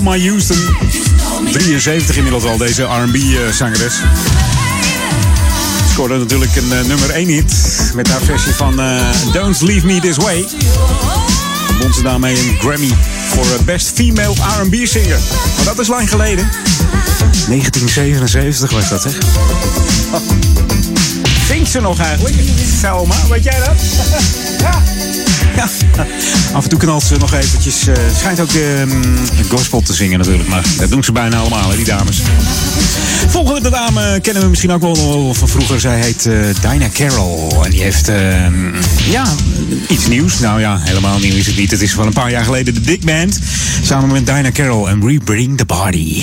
Thelma Houston. 73 inmiddels al, deze R&B-zangeres. Scoorde natuurlijk een eh, nummer 1 hit met haar versie van eh, Don't Leave Me This Way. Won ze daarmee een Grammy voor eh, Best Female R&B Singer. Maar dat is lang geleden. 1977 was dat, zeg. Zingt ze nog eigenlijk? Selma, weet jij dat? ja. Af en toe knalt ze nog eventjes. eh, schijnt ook ehm, gospel te zingen natuurlijk. Maar dat doen ze bijna allemaal, hè, die dames. Volgende dame kennen we misschien ook wel van vroeger. Zij heet eh Dinah Carroll. En die heeft ehm, ja, iets nieuws. Nou ja, helemaal nieuw is het niet. Het is van een paar jaar geleden de Dick Band. Samen met Dinah Carroll en We Bring the Body.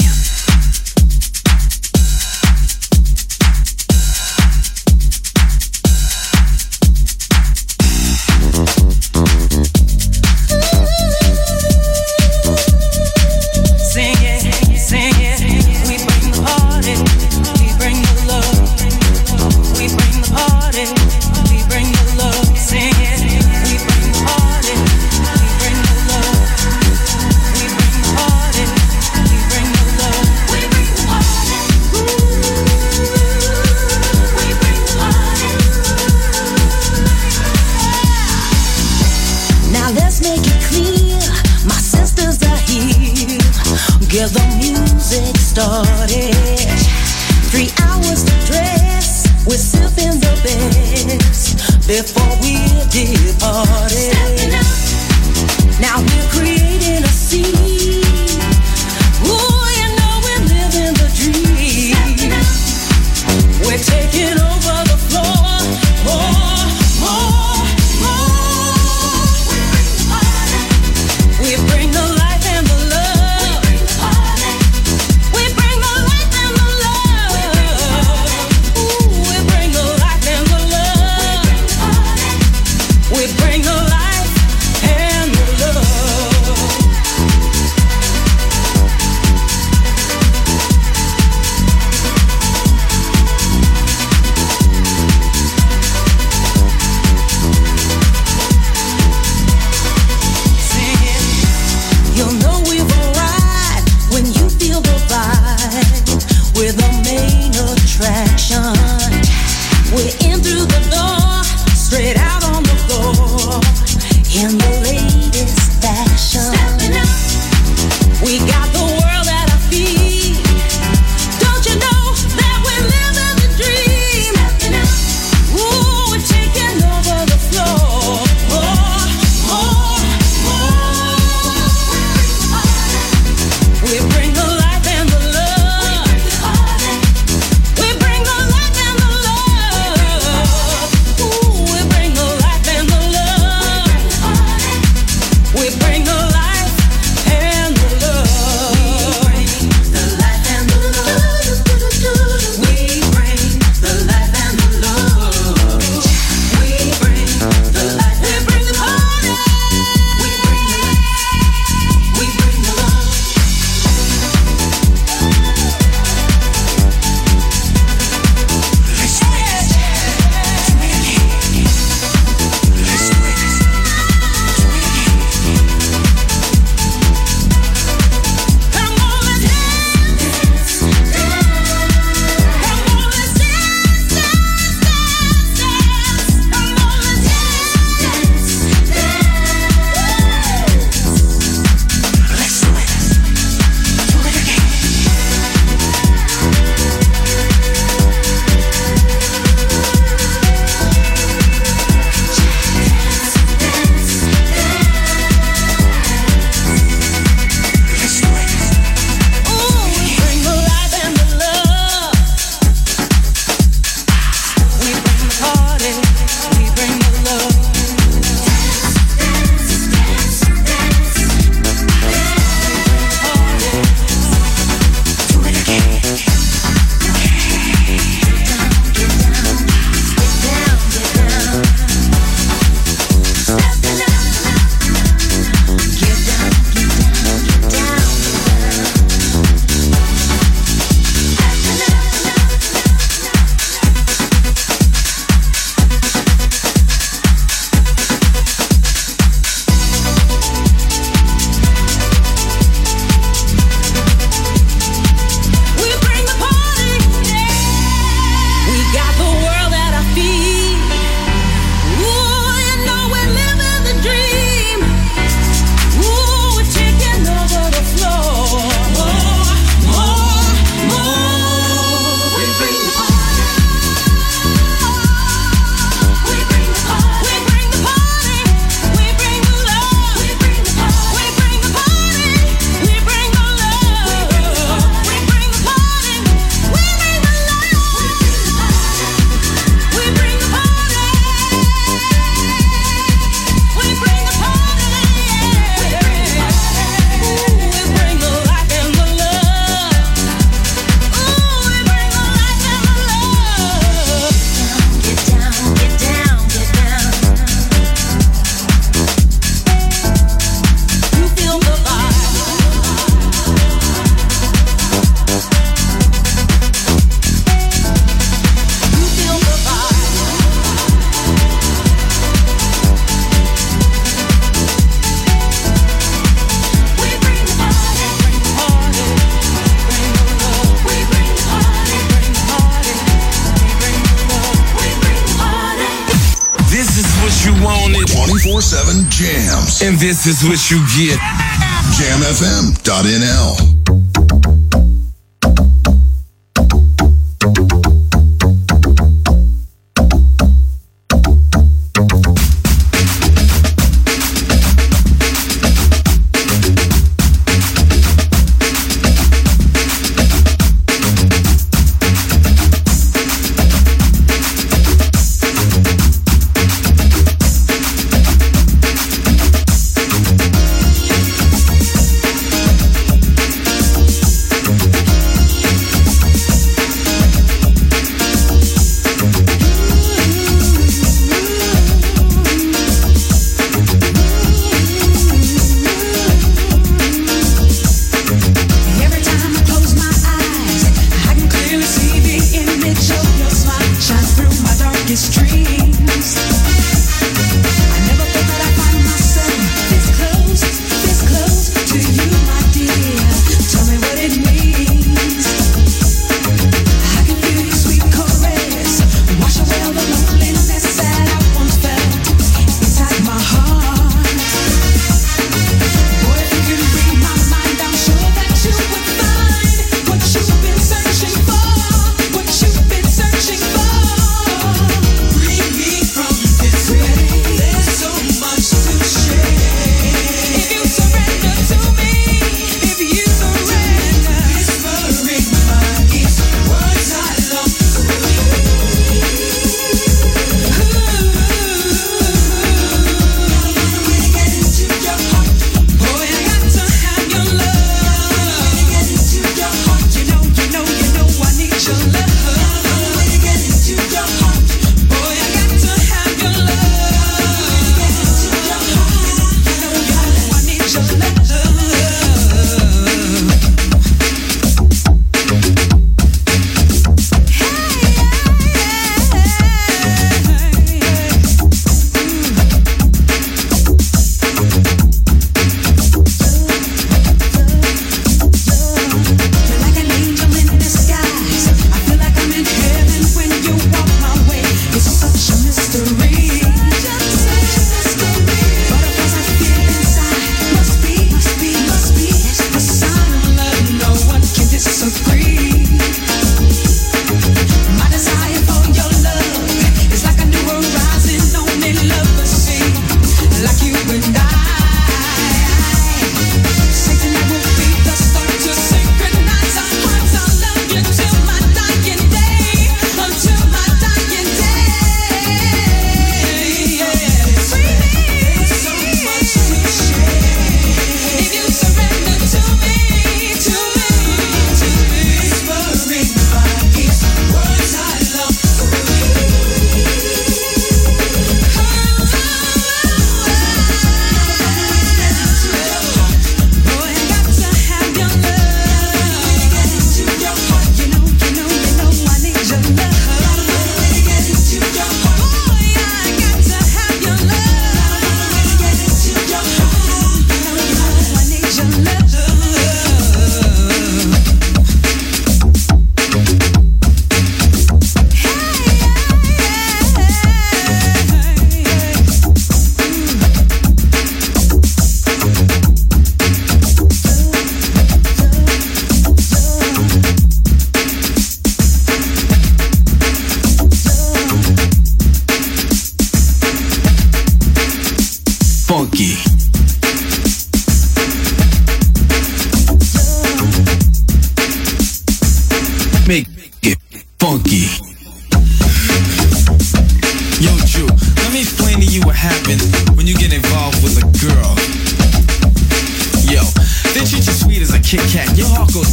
is what you get.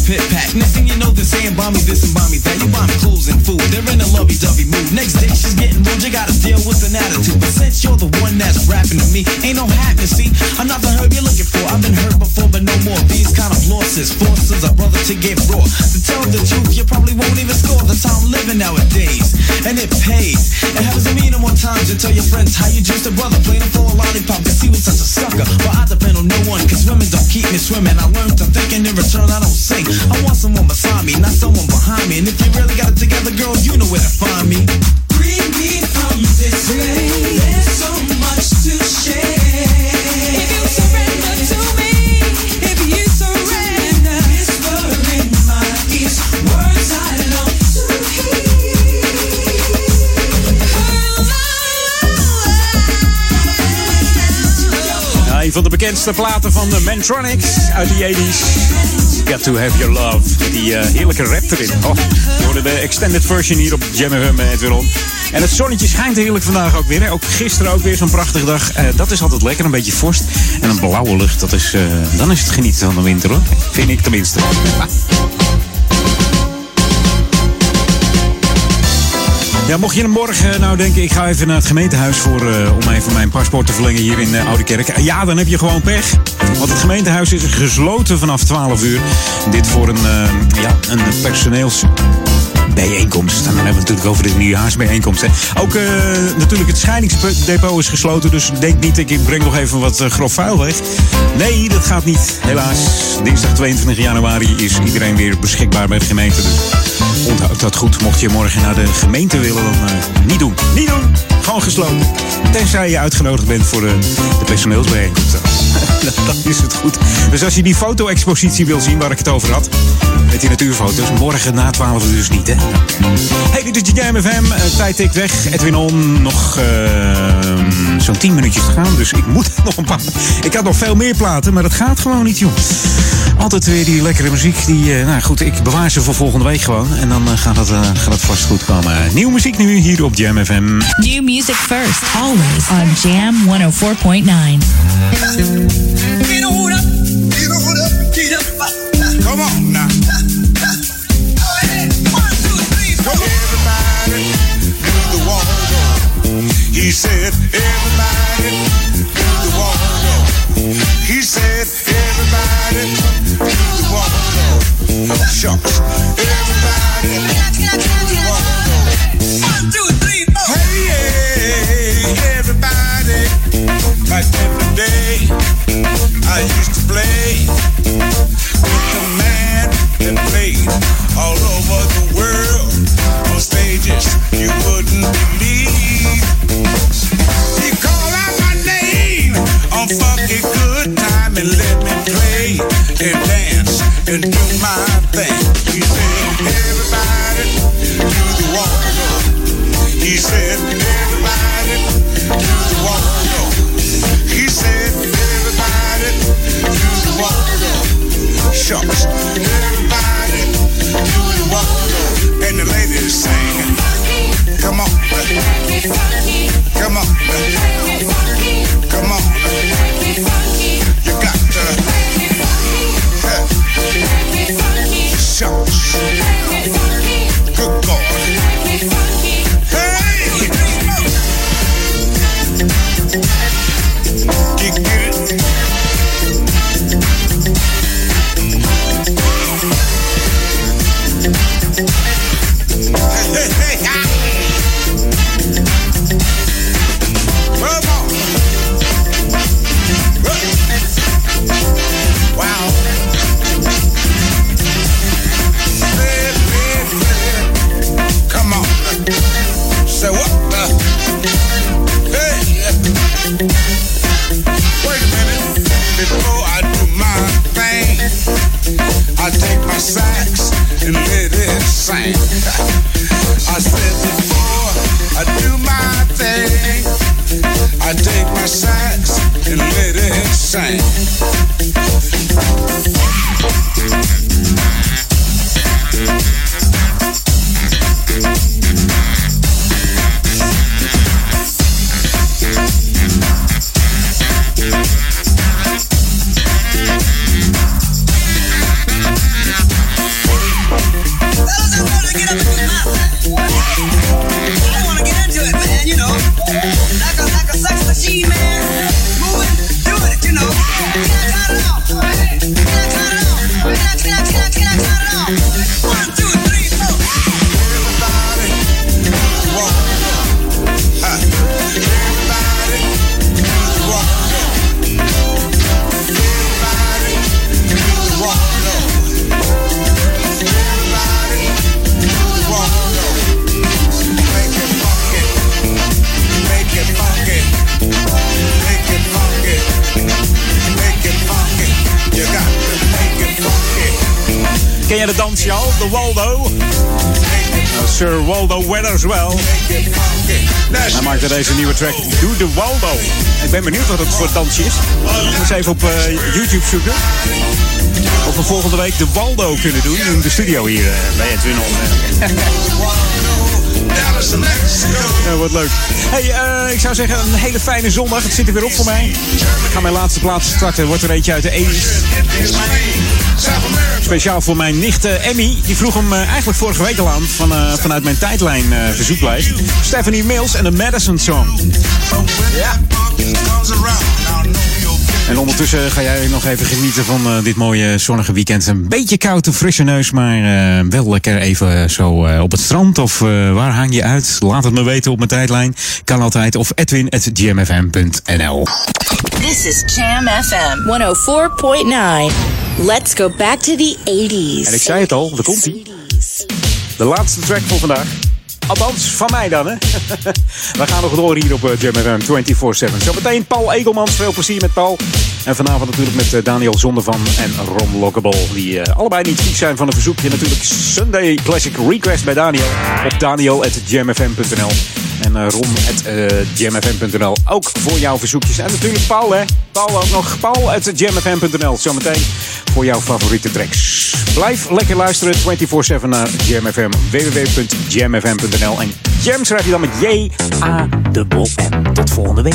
pit pack. Next thing you know, this ain't bomb me, this and bomb me lovey-dovey. Next day she's getting rude, you gotta deal with an attitude. But since you're the one that's rapping to me, ain't no happy, see? I'm not the herb you're looking for. I've been hurt before, but no more. These kind of losses forces a brother to get raw. To tell the truth, you probably won't even score. That's how I'm living nowadays, and it pays. It happens to me no more times. You tell your friends how you just a brother playing for a lollipop. Cause he was such a sucker, but I depend on no one. Cause women don't keep me swimming. I learned to think, and in return I don't sing. I want someone beside me, not someone behind me. And if you really got it together, girl, you know where to find. van de bekendste platen van de Mantronics uit de 80s. Got to have your love. Die eh, heerlijke rap erin. Oh, we hoorden de extended version hier op Jam met Edwin On. En het zonnetje schijnt heerlijk vandaag ook weer. Hè? Ook gisteren ook weer zo'n prachtige dag. Eh, dat is altijd lekker. Een beetje vorst. En een blauwe lucht. Dat is, eh, dan is het genieten van de winter hoor. Vind ik tenminste. Ja, mocht je morgen nou denken, ik ga even naar het gemeentehuis voor, eh, om even mijn paspoort te verlengen hier in uh, Oude Kerk. Eh, Ja, dan heb je gewoon pech. Want het gemeentehuis is gesloten vanaf 12 uur. Dit voor een, eh, ja, een personeelsbijeenkomst. Dan hebben we het natuurlijk over de nieuwjaarsbijeenkomst. Hè. Ook eh, natuurlijk het scheidingsdepot is gesloten. Dus denk niet, ik breng nog even wat eh, grof vuil weg. Nee, dat gaat niet. Helaas. Dinsdag 22 januari is iedereen weer beschikbaar bij de gemeente. Dus onthoud dat goed. Mocht je morgen naar de gemeente willen, dan eh, niet doen. Niet doen. Gewoon gesloten. Tenzij je uitgenodigd bent voor eh, de personeelsbijeenkomst. Dan is het goed. Dus als je die foto-expositie wil zien waar ik het over had. Met die natuurfoto's. Morgen na 12 uur dus niet, hè? Hey, dit is Jam FM. Eh, tijd tikt weg. Edwin On. Nog eh, zo'n 10 minuutjes te gaan. Dus ik moet nog een paar... Ik had nog veel meer platen, maar dat gaat gewoon niet, joh. Altijd weer die lekkere muziek. Die, eh, nou goed, ik bewaar ze voor volgende week gewoon. En dan gaat, dat, gaat dat vast goed komen. Nieuwe muziek nu hier op Jam FM. New music first, always on Jam 104.9. Come on now. Everybody do the walk. He said, everybody do the walk. He said, everybody do the walk. Shucks. Everybody The day, I used to play with man that played all over the world on stages you wouldn't believe. He called out my name on funky good time and let me play and dance and do my thing. He said, everybody do the walk. He said, everybody do the walk. Shucks. Everybody do the. And the ladies sing. Come on. Come on. Come on. You got to. Shucks. Nieuwe track Do Waldo. Ik ben benieuwd wat het voor dansje is. Ik eens even op eh, YouTube zoeken. Of we volgende week de Waldo kunnen doen in de studio hier eh, bij Edwin. Ja, wat leuk. Hey, eh, ik zou zeggen een hele fijne zondag. Het zit er weer op voor mij. Ik ga mijn laatste plaats starten. Wordt er eentje uit de 80's. Speciaal voor mijn nicht Emmy. Die vroeg hem eh, eigenlijk vorige week al aan van, eh, vanuit mijn tijdlijn eh, verzoeklijst. Stephanie Mills en de Madison Song. Ja. En ondertussen ga jij nog even genieten van eh, dit mooie zonnige weekend. Een beetje koud, een frisse neus, maar eh, wel lekker even zo eh, op het strand. Of eh, waar hang je uit? Laat het me weten op mijn tijdlijn. Kan altijd. Of edwin.gmfm.nl This is Jam FM 104.9. Let's go back to the 80s. En ik zei het al, daar komt ie. De laatste track voor vandaag. Althans, van mij dan, hè. We gaan nog door hier op eh, Jam FM 24-7. Zometeen Paul Egelmans. Veel plezier met Paul. En vanavond natuurlijk met eh, Daniel Zondervan en Ron Lockable. Die eh, allebei niet vies zijn van een verzoekje. Natuurlijk Sunday Classic Request bij Daniel. Op daniel.jamfm.nl En eh, ron.jamfm.nl. Ook voor jouw verzoekjes. En natuurlijk Paul, hè. Paul ook nog. Paul.jamfm.nl. Zometeen voor jouw favoriete tracks. Blijf lekker luisteren 24-7 naar Jam FM. www.jamfm.nl En Jam schrijf je dan met J-A-M-M. Tot volgende week.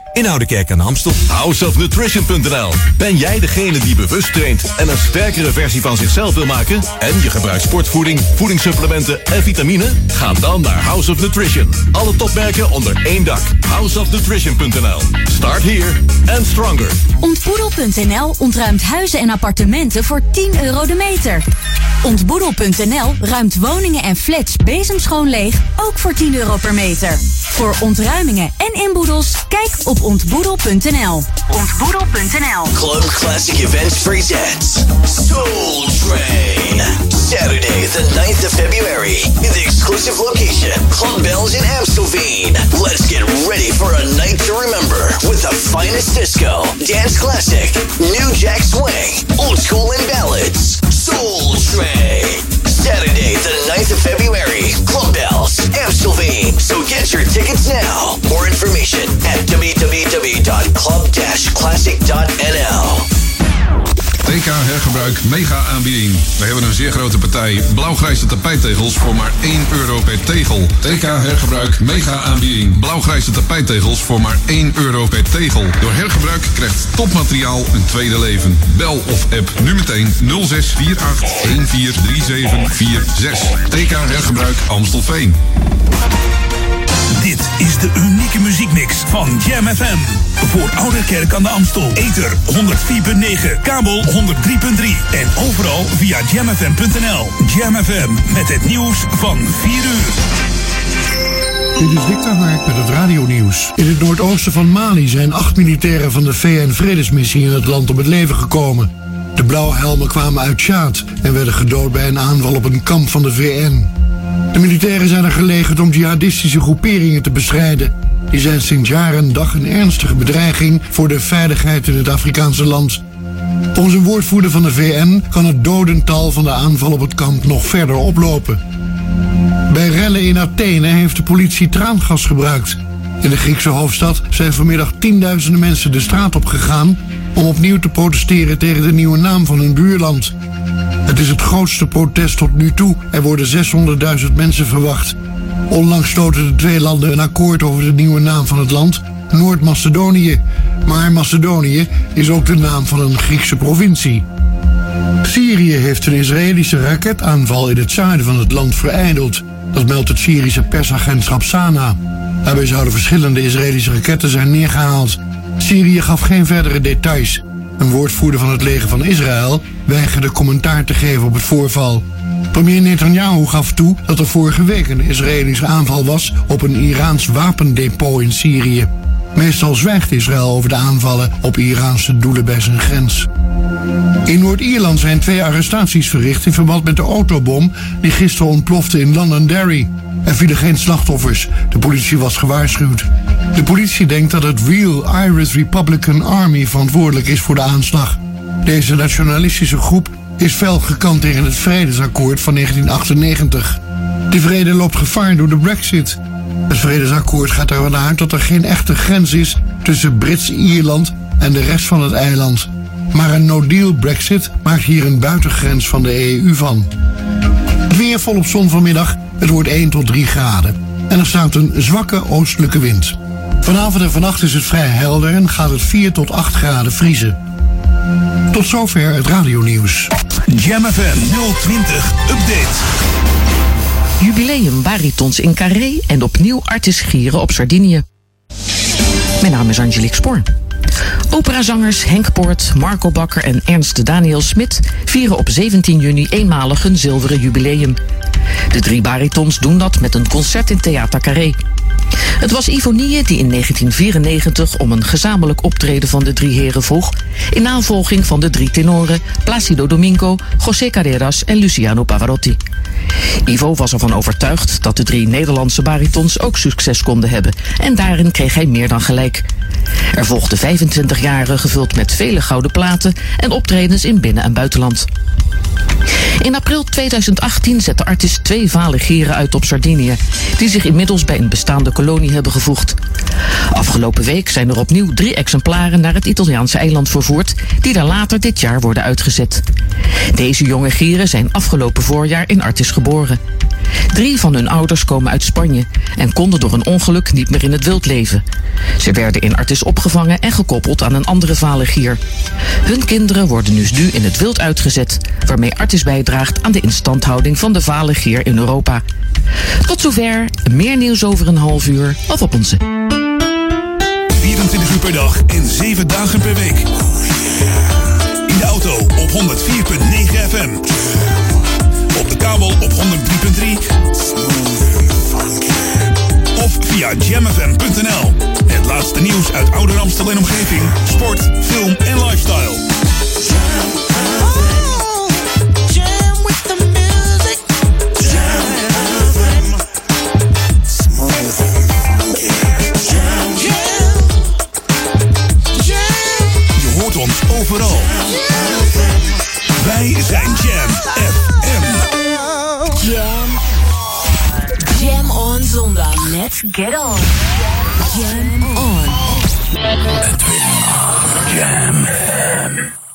in Oudekerk aan de Amstel. Houseofnutrition.nl Ben jij degene die bewust traint en een sterkere versie van zichzelf wil maken? En je gebruikt sportvoeding, voedingssupplementen en vitamine? Ga dan naar House of Nutrition. Alle topmerken onder één dak. Houseofnutrition.nl Start here and stronger. Ontboedel.nl ontruimt huizen en appartementen voor 10 euro de meter. Ontboedel.nl ruimt woningen en flats bezemschoon leeg, ook voor 10 euro per meter. Voor ontruimingen en inboedels, kijk op ontboedel.nl. Ontboedel.nl Club Classic Events presents Soul Train. Saturday, the 9th of February, in the exclusive location, Club Bells in Amstelveen. Let's get ready for a night to remember with the finest disco, dance classic, new jack swing, old school and ballads. Soul Train. Saturday, the 9th of February, Club Bells, Amstelveen. So get your tickets now. More information at www.club-classic.nl. TK Hergebruik mega aanbieding. We hebben een zeer grote partij blauwgrijze tapijttegels voor maar 1 euro per tegel. TK Hergebruik mega aanbieding. Blauwgrijze tapijttegels voor maar 1 euro per tegel. Door hergebruik krijgt topmateriaal een tweede leven. Bel of app nu meteen 0648 143746. TK Hergebruik Amstelveen. Dit is de unieke muziekmix van Jam FM. Voor Ouderkerk aan de Amstel. Ether 104.9, kabel 103.3 en overal via jamfm.nl. Jam FM met het nieuws van 4 uur. Dit is Victor Hark met het radionieuws. In het noordoosten van Mali zijn acht militairen van de VN-vredesmissie in het land om het leven gekomen. De blauwhelmen kwamen uit Tjaad en werden gedood bij een aanval op een kamp van de VN. De militairen zijn er gelegerd om jihadistische groeperingen te bestrijden. Die zijn sinds jaren dag een ernstige bedreiging voor de veiligheid in het Afrikaanse land. Volgens een woordvoerder van de VN kan het dodental van de aanval op het kamp nog verder oplopen. Bij rellen in Athene heeft de politie traangas gebruikt. In de Griekse hoofdstad zijn vanmiddag tienduizenden mensen de straat op gegaan om opnieuw te protesteren tegen de nieuwe naam van hun buurland. Het is het grootste protest tot nu toe. Er worden 600.000 mensen verwacht. Onlangs sloten de twee landen een akkoord over de nieuwe naam van het land, Noord-Macedonië. Maar Macedonië is ook de naam van een Griekse provincie. Syrië heeft een Israëlische raketaanval in het zuiden van het land vereideld. Dat meldt het Syrische persagentschap Sana. Daarbij zouden verschillende Israëlische raketten zijn neergehaald. Syrië gaf geen verdere details. Een woordvoerder van het leger van Israël weigerde commentaar te geven op het voorval. Premier Netanyahu gaf toe dat er vorige week een Israëlische aanval was op een Iraans wapendepot in Syrië. Meestal zwijgt Israël over de aanvallen op Iraanse doelen bij zijn grens. In Noord-Ierland zijn twee arrestaties verricht in verband met de autobom die gisteren ontplofte in Londonderry. Er vielen geen slachtoffers. De politie was gewaarschuwd. De politie denkt dat het Real Irish Republican Army verantwoordelijk is voor de aanslag. Deze nationalistische groep is fel gekant tegen het vredesakkoord van 1998. Die vrede loopt gevaar door de brexit. Het vredesakkoord gaat ervan uit dat er geen echte grens is tussen Brits-Ierland en de rest van het eiland. Maar een no-deal Brexit maakt hier een buitengrens van de EU van. Weer volop zon vanmiddag. Het wordt 1 tot 3 graden. En er staat een zwakke oostelijke wind. Vanavond en vannacht is het vrij helder en gaat het 4 tot 8 graden vriezen. Tot zover het radionieuws. Jam FM 020 Update. Jubileum baritons in Carré en opnieuw Artis Gieren op Sardinië. Mijn naam is Angelique Spoor. Operazangers Henk Poort, Marco Bakker en Ernst Daniel Smit vieren op 17 juni eenmalig hun zilveren jubileum. De drie baritons doen dat met een concert in Theater Carré. Het was Ivonie die in 1994 om een gezamenlijk optreden van de drie heren vroeg, in navolging van de drie tenoren Placido Domingo, José Carreras en Luciano Pavarotti. Ivo was ervan overtuigd dat de drie Nederlandse baritons ook succes konden hebben en daarin kreeg hij meer dan gelijk. Er volgden 25 jaren gevuld met vele gouden platen en optredens in binnen- en buitenland. In april 2018 zette artiest twee vale gieren uit op Sardinië, die zich inmiddels bij een bestaande kolonie hebben gevoegd. Afgelopen week zijn er opnieuw drie exemplaren naar het Italiaanse eiland vervoerd, die daar later dit jaar worden uitgezet. Deze jonge gieren zijn afgelopen voorjaar in Artis geboren. Drie van hun ouders komen uit Spanje en konden door een ongeluk niet meer in het wild leven. Ze werden in Artis opgevangen en gekoppeld aan een andere vale gier. Hun kinderen worden dus nu in het wild uitgezet, waarmee Artis bijdraagt aan de instandhouding van de vale gier in Europa. Tot zover, meer nieuws over een half uur of op onze 24 uur per dag en 7 dagen per week. In de auto op 104.9 FM. Op de kabel op 103.3. Of via jamfm.nl. Het laatste nieuws uit Ouder Amstel en omgeving. Sport, film en lifestyle. Je hoort ons overal. Wij zijn Jam FM. Jam. Jam on zondag. Let's get on. Jam on. Jam FM.